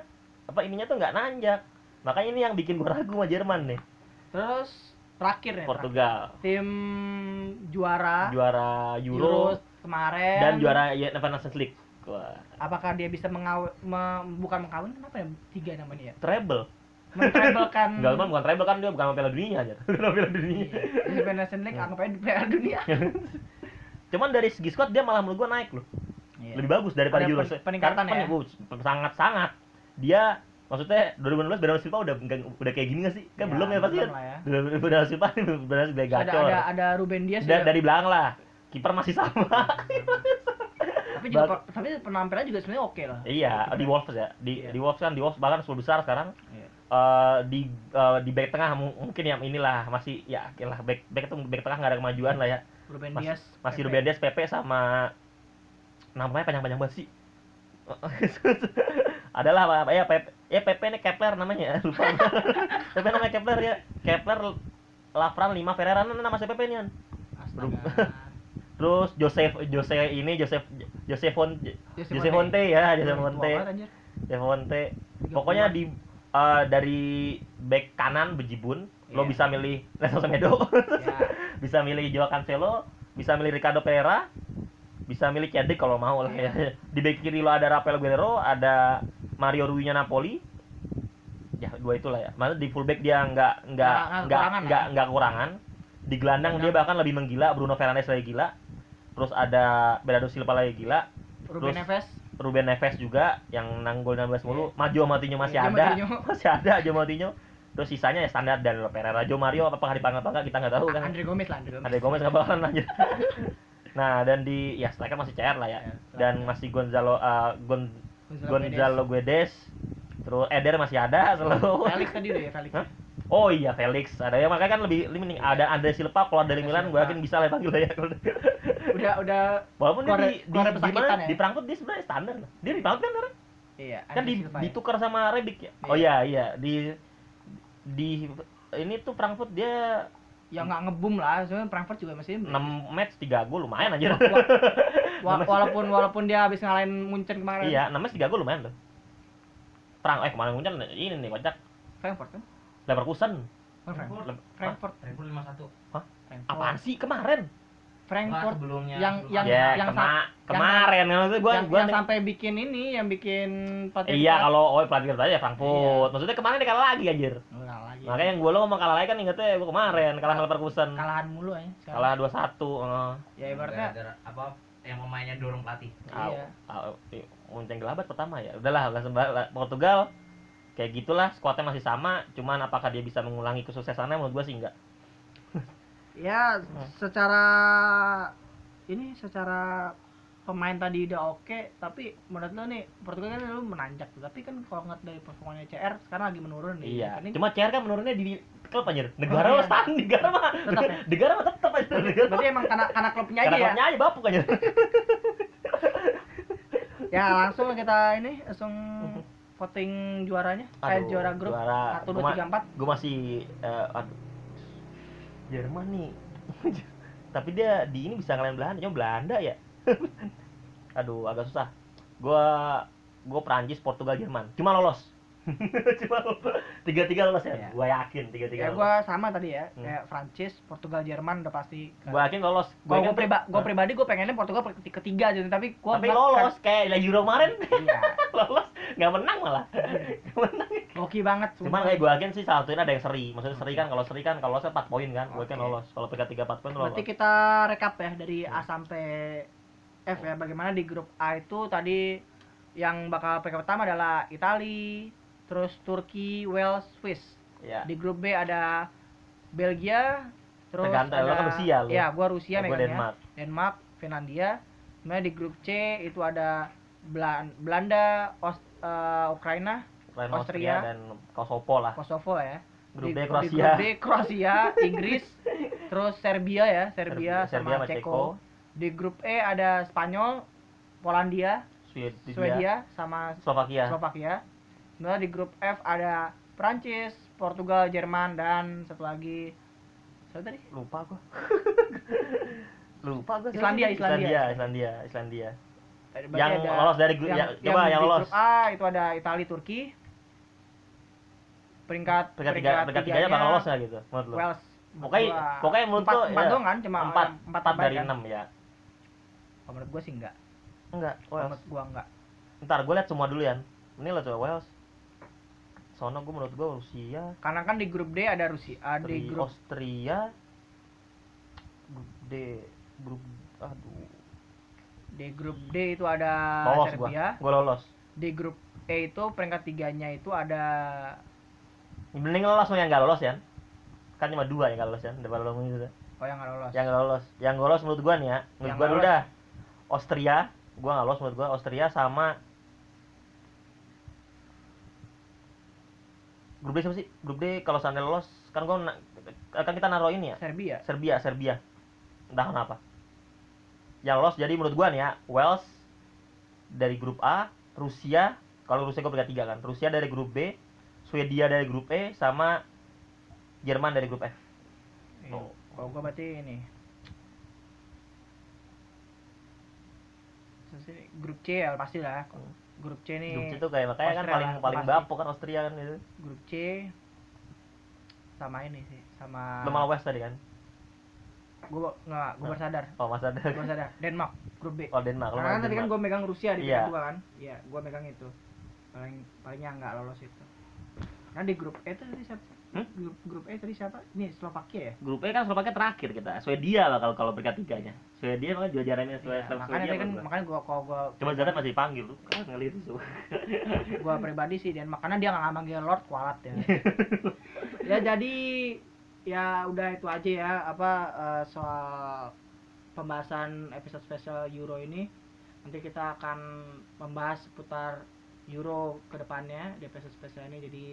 Apa ininya tuh nggak nanjak. Makanya ini yang bikin gue ragu sama Jerman nih. terus terakhir nih Portugal terakhir. tim juara juara Euro Euro kemarin dan juara UEFA Nations League. Wah, apakah dia bisa mengaw me- bukan mengkawin kenapa ya tiga namanya ya treble. mentrebelkan Enggak, bukan treble kan dia bukan Piala Dunia aja. Bukan Piala Dunia. Iya, di Nation League anggap aja Piala Dunia Cuman dari segi squad dia malah menurut gua naik loh. Lebih bagus daripada Ada Euro. pen- peningkatan Karena ya? bagus, sangat-sangat. Dia maksudnya 2016 Bernardo Silva udah udah kayak gini gak sih? Kan Ya, belum ya pasti kan. ya. Bernardo Silva Bernardo Silva ada gacor. ada ada Ruben Dias Da- juga. dari belakang lah. Kiper masih sama. tapi juga per- tapi penampilan juga sebenarnya oke lah iya, di Wolves ya. Di Iya. di Wolves kan di Wolves bahkan 10 besar sekarang. Iya. Eh, di eh, di back tengah mu- mungkin yang inilah masih ya oke lah back back itu back tengah nggak ada kemajuan lah ya. Ruben Masih, Dias masih Pepe. Ruben Dias, Pepe sama namanya panjang-panjang banget sih. Adalah apa ya Pepe ya Pepe ini Kepler namanya lupa. Pepe namanya Kepler ya. Kepler Lafran 5 Ferreira nah, nama si kan. Astaga. Terus Joseph Jose ini Joseph Joseph Fon Jose Jose Fonte. Fonte ya, Jose Tua Fonte. banget, anjir. Jose Fonte. 30-an. Pokoknya di eh, dari back kanan bejibun lo Iya. bisa milih Nelson Semedo. Ya. bisa milih Joao Cancelo, bisa milih Ricardo Pereira, bisa milih Cedric kalau mau lah ya. Di back kiri lo ada Rafael Guerrero, ada Mario Rui-nya Napoli. Ya dua itulah ya. Maksudnya di fullback dia nggak nggak Nggak- nggak nggak nggak kekurangan. Di gelandang dia bahkan lebih menggila, Bruno Fernandes lagi gila. Terus ada Bernardo Silva lagi gila, Ruben Terus- Neves Ruben Neves juga yang nanggol 16 mulu. Majo Moutinho masih Iya, ada. Masih ada Jo Moutinho. Terus sisanya ya standar dan Pereira, Jo Mario apakah dipanggil apa enggak kita nggak tahu kan. Andre Gomez lah Andre Gomez Ada Gomez nggak bakalan aja. nah dan di ya striker masih CR lah ya. Ya, Dan masih Gonzalo uh, Gon, Gonzalo Guedes. Terus Eder masih ada selalu. Felix tadi udah ya Felix Hah? Oh iya Felix ada ya makanya kan lebih lebih mending ada Andre Silva keluar dari Milan gue yakin bisa lah panggil lah ya. udah udah Walaupun dia Keluar- di di, keluar di, mana, ya? di Frankfurt dia sebenarnya standar. Dia di Frankfurt kan sekarang? Iya, kan di, Silva ya. ditukar sama Rebic ya oh iya iya di di ini tuh Frankfurt dia ya nggak ngebum lah. Soalnya Frankfurt juga masih 6 match 3 gol lumayan aja. Wa- walaupun walaupun dia habis ngalahin Munchen kemarin. Iya 6 match 3 gol lumayan tuh. Frank eh kemarin Munchen ini nih kocak. Frankfurt kan? Leverkusen. Oh, Frankfurt. Lem- Frankfurt. Frankfurt 5-1. Frankfurt. Apaan sih kemarin Frankfurt Enggak, sebelumnya. yang- yang- ya yang kema- kemarin kan maksudnya gua yang, gua yang sampai bikin ini yang bikin pelatih iya kalau oh pelatih kita ya Frankfurt Iya. maksudnya kemarin dia kalah lagi anjir Kalah lagi makanya yang gua lo ngomong kalah lagi kan ingetnya gua kemarin kalah sama Leverkusen kalahan mulu ya sekarang. kalah 2-1 heeh. ya ibaratnya apa yang pemainnya dorong pelatih. Iya. Munceng gelabat pertama ya. Udahlah, udah sembah. Portugal kayak gitulah skuadnya masih sama, cuman apakah dia bisa mengulangi kesuksesannya menurut gua sih enggak. Ya secara ini secara pemain tadi udah oke tapi menurut lo nih Portugal kan lu menanjak tuh tapi kan kalau ngeliat dari performanya CR sekarang lagi menurun nih Iya. Ini Cuma CR kan menurunnya di klub anjir. Negara Oh, iya. negara mah. Tetap ya? Negara mah tetap aja. Negara berarti emang karena karena klubnya Karena aja ya klubnya aja bapuk aja. ya langsung kita ini langsung voting juaranya eh Aduh, juara grup juara. satu dua tiga empat Gua masih eh, aduh. Jerman nih. Tapi dia di ini bisa ngalahin Belanda, cuma Belanda ya. aduh, agak susah. Gua gua Prancis, Portugal, Jerman. Cuma lolos. cuma tiga-tiga lolos ya. Iya. Gua yakin tiga-tiga ya gua sama tadi ya Hmm. kayak Prancis Portugal Jerman udah pasti Gua yakin lolos. gua, yakin gua, priba, gua pribadi gua pengennya Portugal keti- ketiga aja tapi gua Tapi lolos kayak di Euro kemarin. kan- iya lolos nggak menang malah. Nggak menang. hoki banget Cuman kayak gue yakin sih salah satunya ada yang seri. Maksudnya seri kan kalau seri kan kalau lolosnya 4 poin kan. Gue yakin Oke. lolos. Kalau peringkat 3 4 poin lolos. Berarti kita rekap ya dari A Hmm. sampai F ya. Bagaimana di grup A itu tadi yang bakal peringkat pertama adalah Itali, terus Turki, Wales, Swiss. Ya. Di grup B ada Belgia, terus Tergantung, lu ada kan Rusia lu. Iya, gua Rusia Gue megangnya. Denmark. Denmark, Finlandia. Kemudian di grup C itu ada Belan- Belanda, Aus- eh, Ukraina, Selain Austria. Austria dan Kosovo lah. Kosovo ya. Grup Di- D Di Kroasia. grup D Kroasia, Inggris, terus Serbia ya, Serbia, Serbia sama sama Ceko. Di grup E ada Spanyol, Polandia, Swedia, Swedia, sama Slovakia. Slovakia. Nah di grup F ada Prancis, Portugal, Jerman dan satu lagi siapa tadi? Lupa gua. Lupa gua. Islandia, Islandia. Islandia, Islandia, Islandia. Yang ada- lolos dari grup ya, coba yang di lolos. grup A itu ada Italia, Turki. Peringkat Peringkat tiga, peringkat tiganya bakal lolos nggak gitu menurut lu? Wales. Pokoknya, Dua. pokoknya menurut empat, lu empat ya, doang kan, cuma empat, empat, empat dari kan? enam ya. Kalau menurut gua sih enggak. Enggak, Wales. Menurut gua enggak. Ntar gue liat semua dulu ya. Ini lo coba Wales. Sono gue menurut gue Rusia, Karena kan di grup D ada Rusia, ah, di grup Austria, grup D, grup aduh. di grup D itu ada Lolos gua. Serbia. Gua lolos. Di grup E itu peringkat tiganya itu ada Mending lolos yang gak lolos ya. Kan cuma dua yang gak lolos ya, daripada lo ngomong gitu. oh yang nggak lolos. Yang gak lolos. Yang gak lolos menurut gua nih ya. Menurut Yang gua nggak dulu lolos. dah. Austria, gua gak lolos menurut gua Austria sama Grup D siapa sih? Grup D kalau seandainya lolos kan gua na- kan kita naruh ini ya. Serbia. Serbia, Serbia. Entah kenapa. Yang lolos jadi menurut gua nih ya, Wales dari grup A, Rusia, kalau Rusia gua peringkat 3 kan. Rusia dari grup B, Swedia dari grup E sama Jerman dari grup F. Oh. Kalau gua berarti ini. Grup C ya pasti lah. Grup C nih. Grup C itu kayak makanya kan Austria paling lah, paling pasti. bapuk kan Austria kan itu. Grup C sama ini sih, sama mau West tadi kan? gua nggak, gua Nah. baru sadar. Oh, Mas ada. Gua baru sadar. Denmark, grup B. Oh, Denmark. Karena kan tadi kan gue megang Rusia di Iya. peringkat dua kan. Iya, gue megang itu. Paling palingnya nggak lolos itu. Nah di grup E tadi siapa? Hmm? Grup grup E tadi siapa? Ini Slovakia ya. Grup E kan Slovakia terakhir kita. Swedia lah kalau kalau peringkat tiganya. Swedia makanya juara jaranya Iya, Swedia. makanya tadi kan makanya gue kalau gue Cuma Zlatan masih dipanggil tuh. Kan ngelihat itu. gue pribadi sih dan makanya dia nggak manggil Lord kualat ya. ya jadi ya udah itu aja ya apa eh, soal pembahasan episode spesial Euro ini nanti kita akan membahas seputar Euro ke depannya di episode spesial ini jadi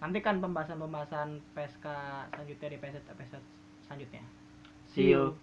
nantikan pembahasan-pembahasan PSK selanjutnya di episode episode selanjutnya See you.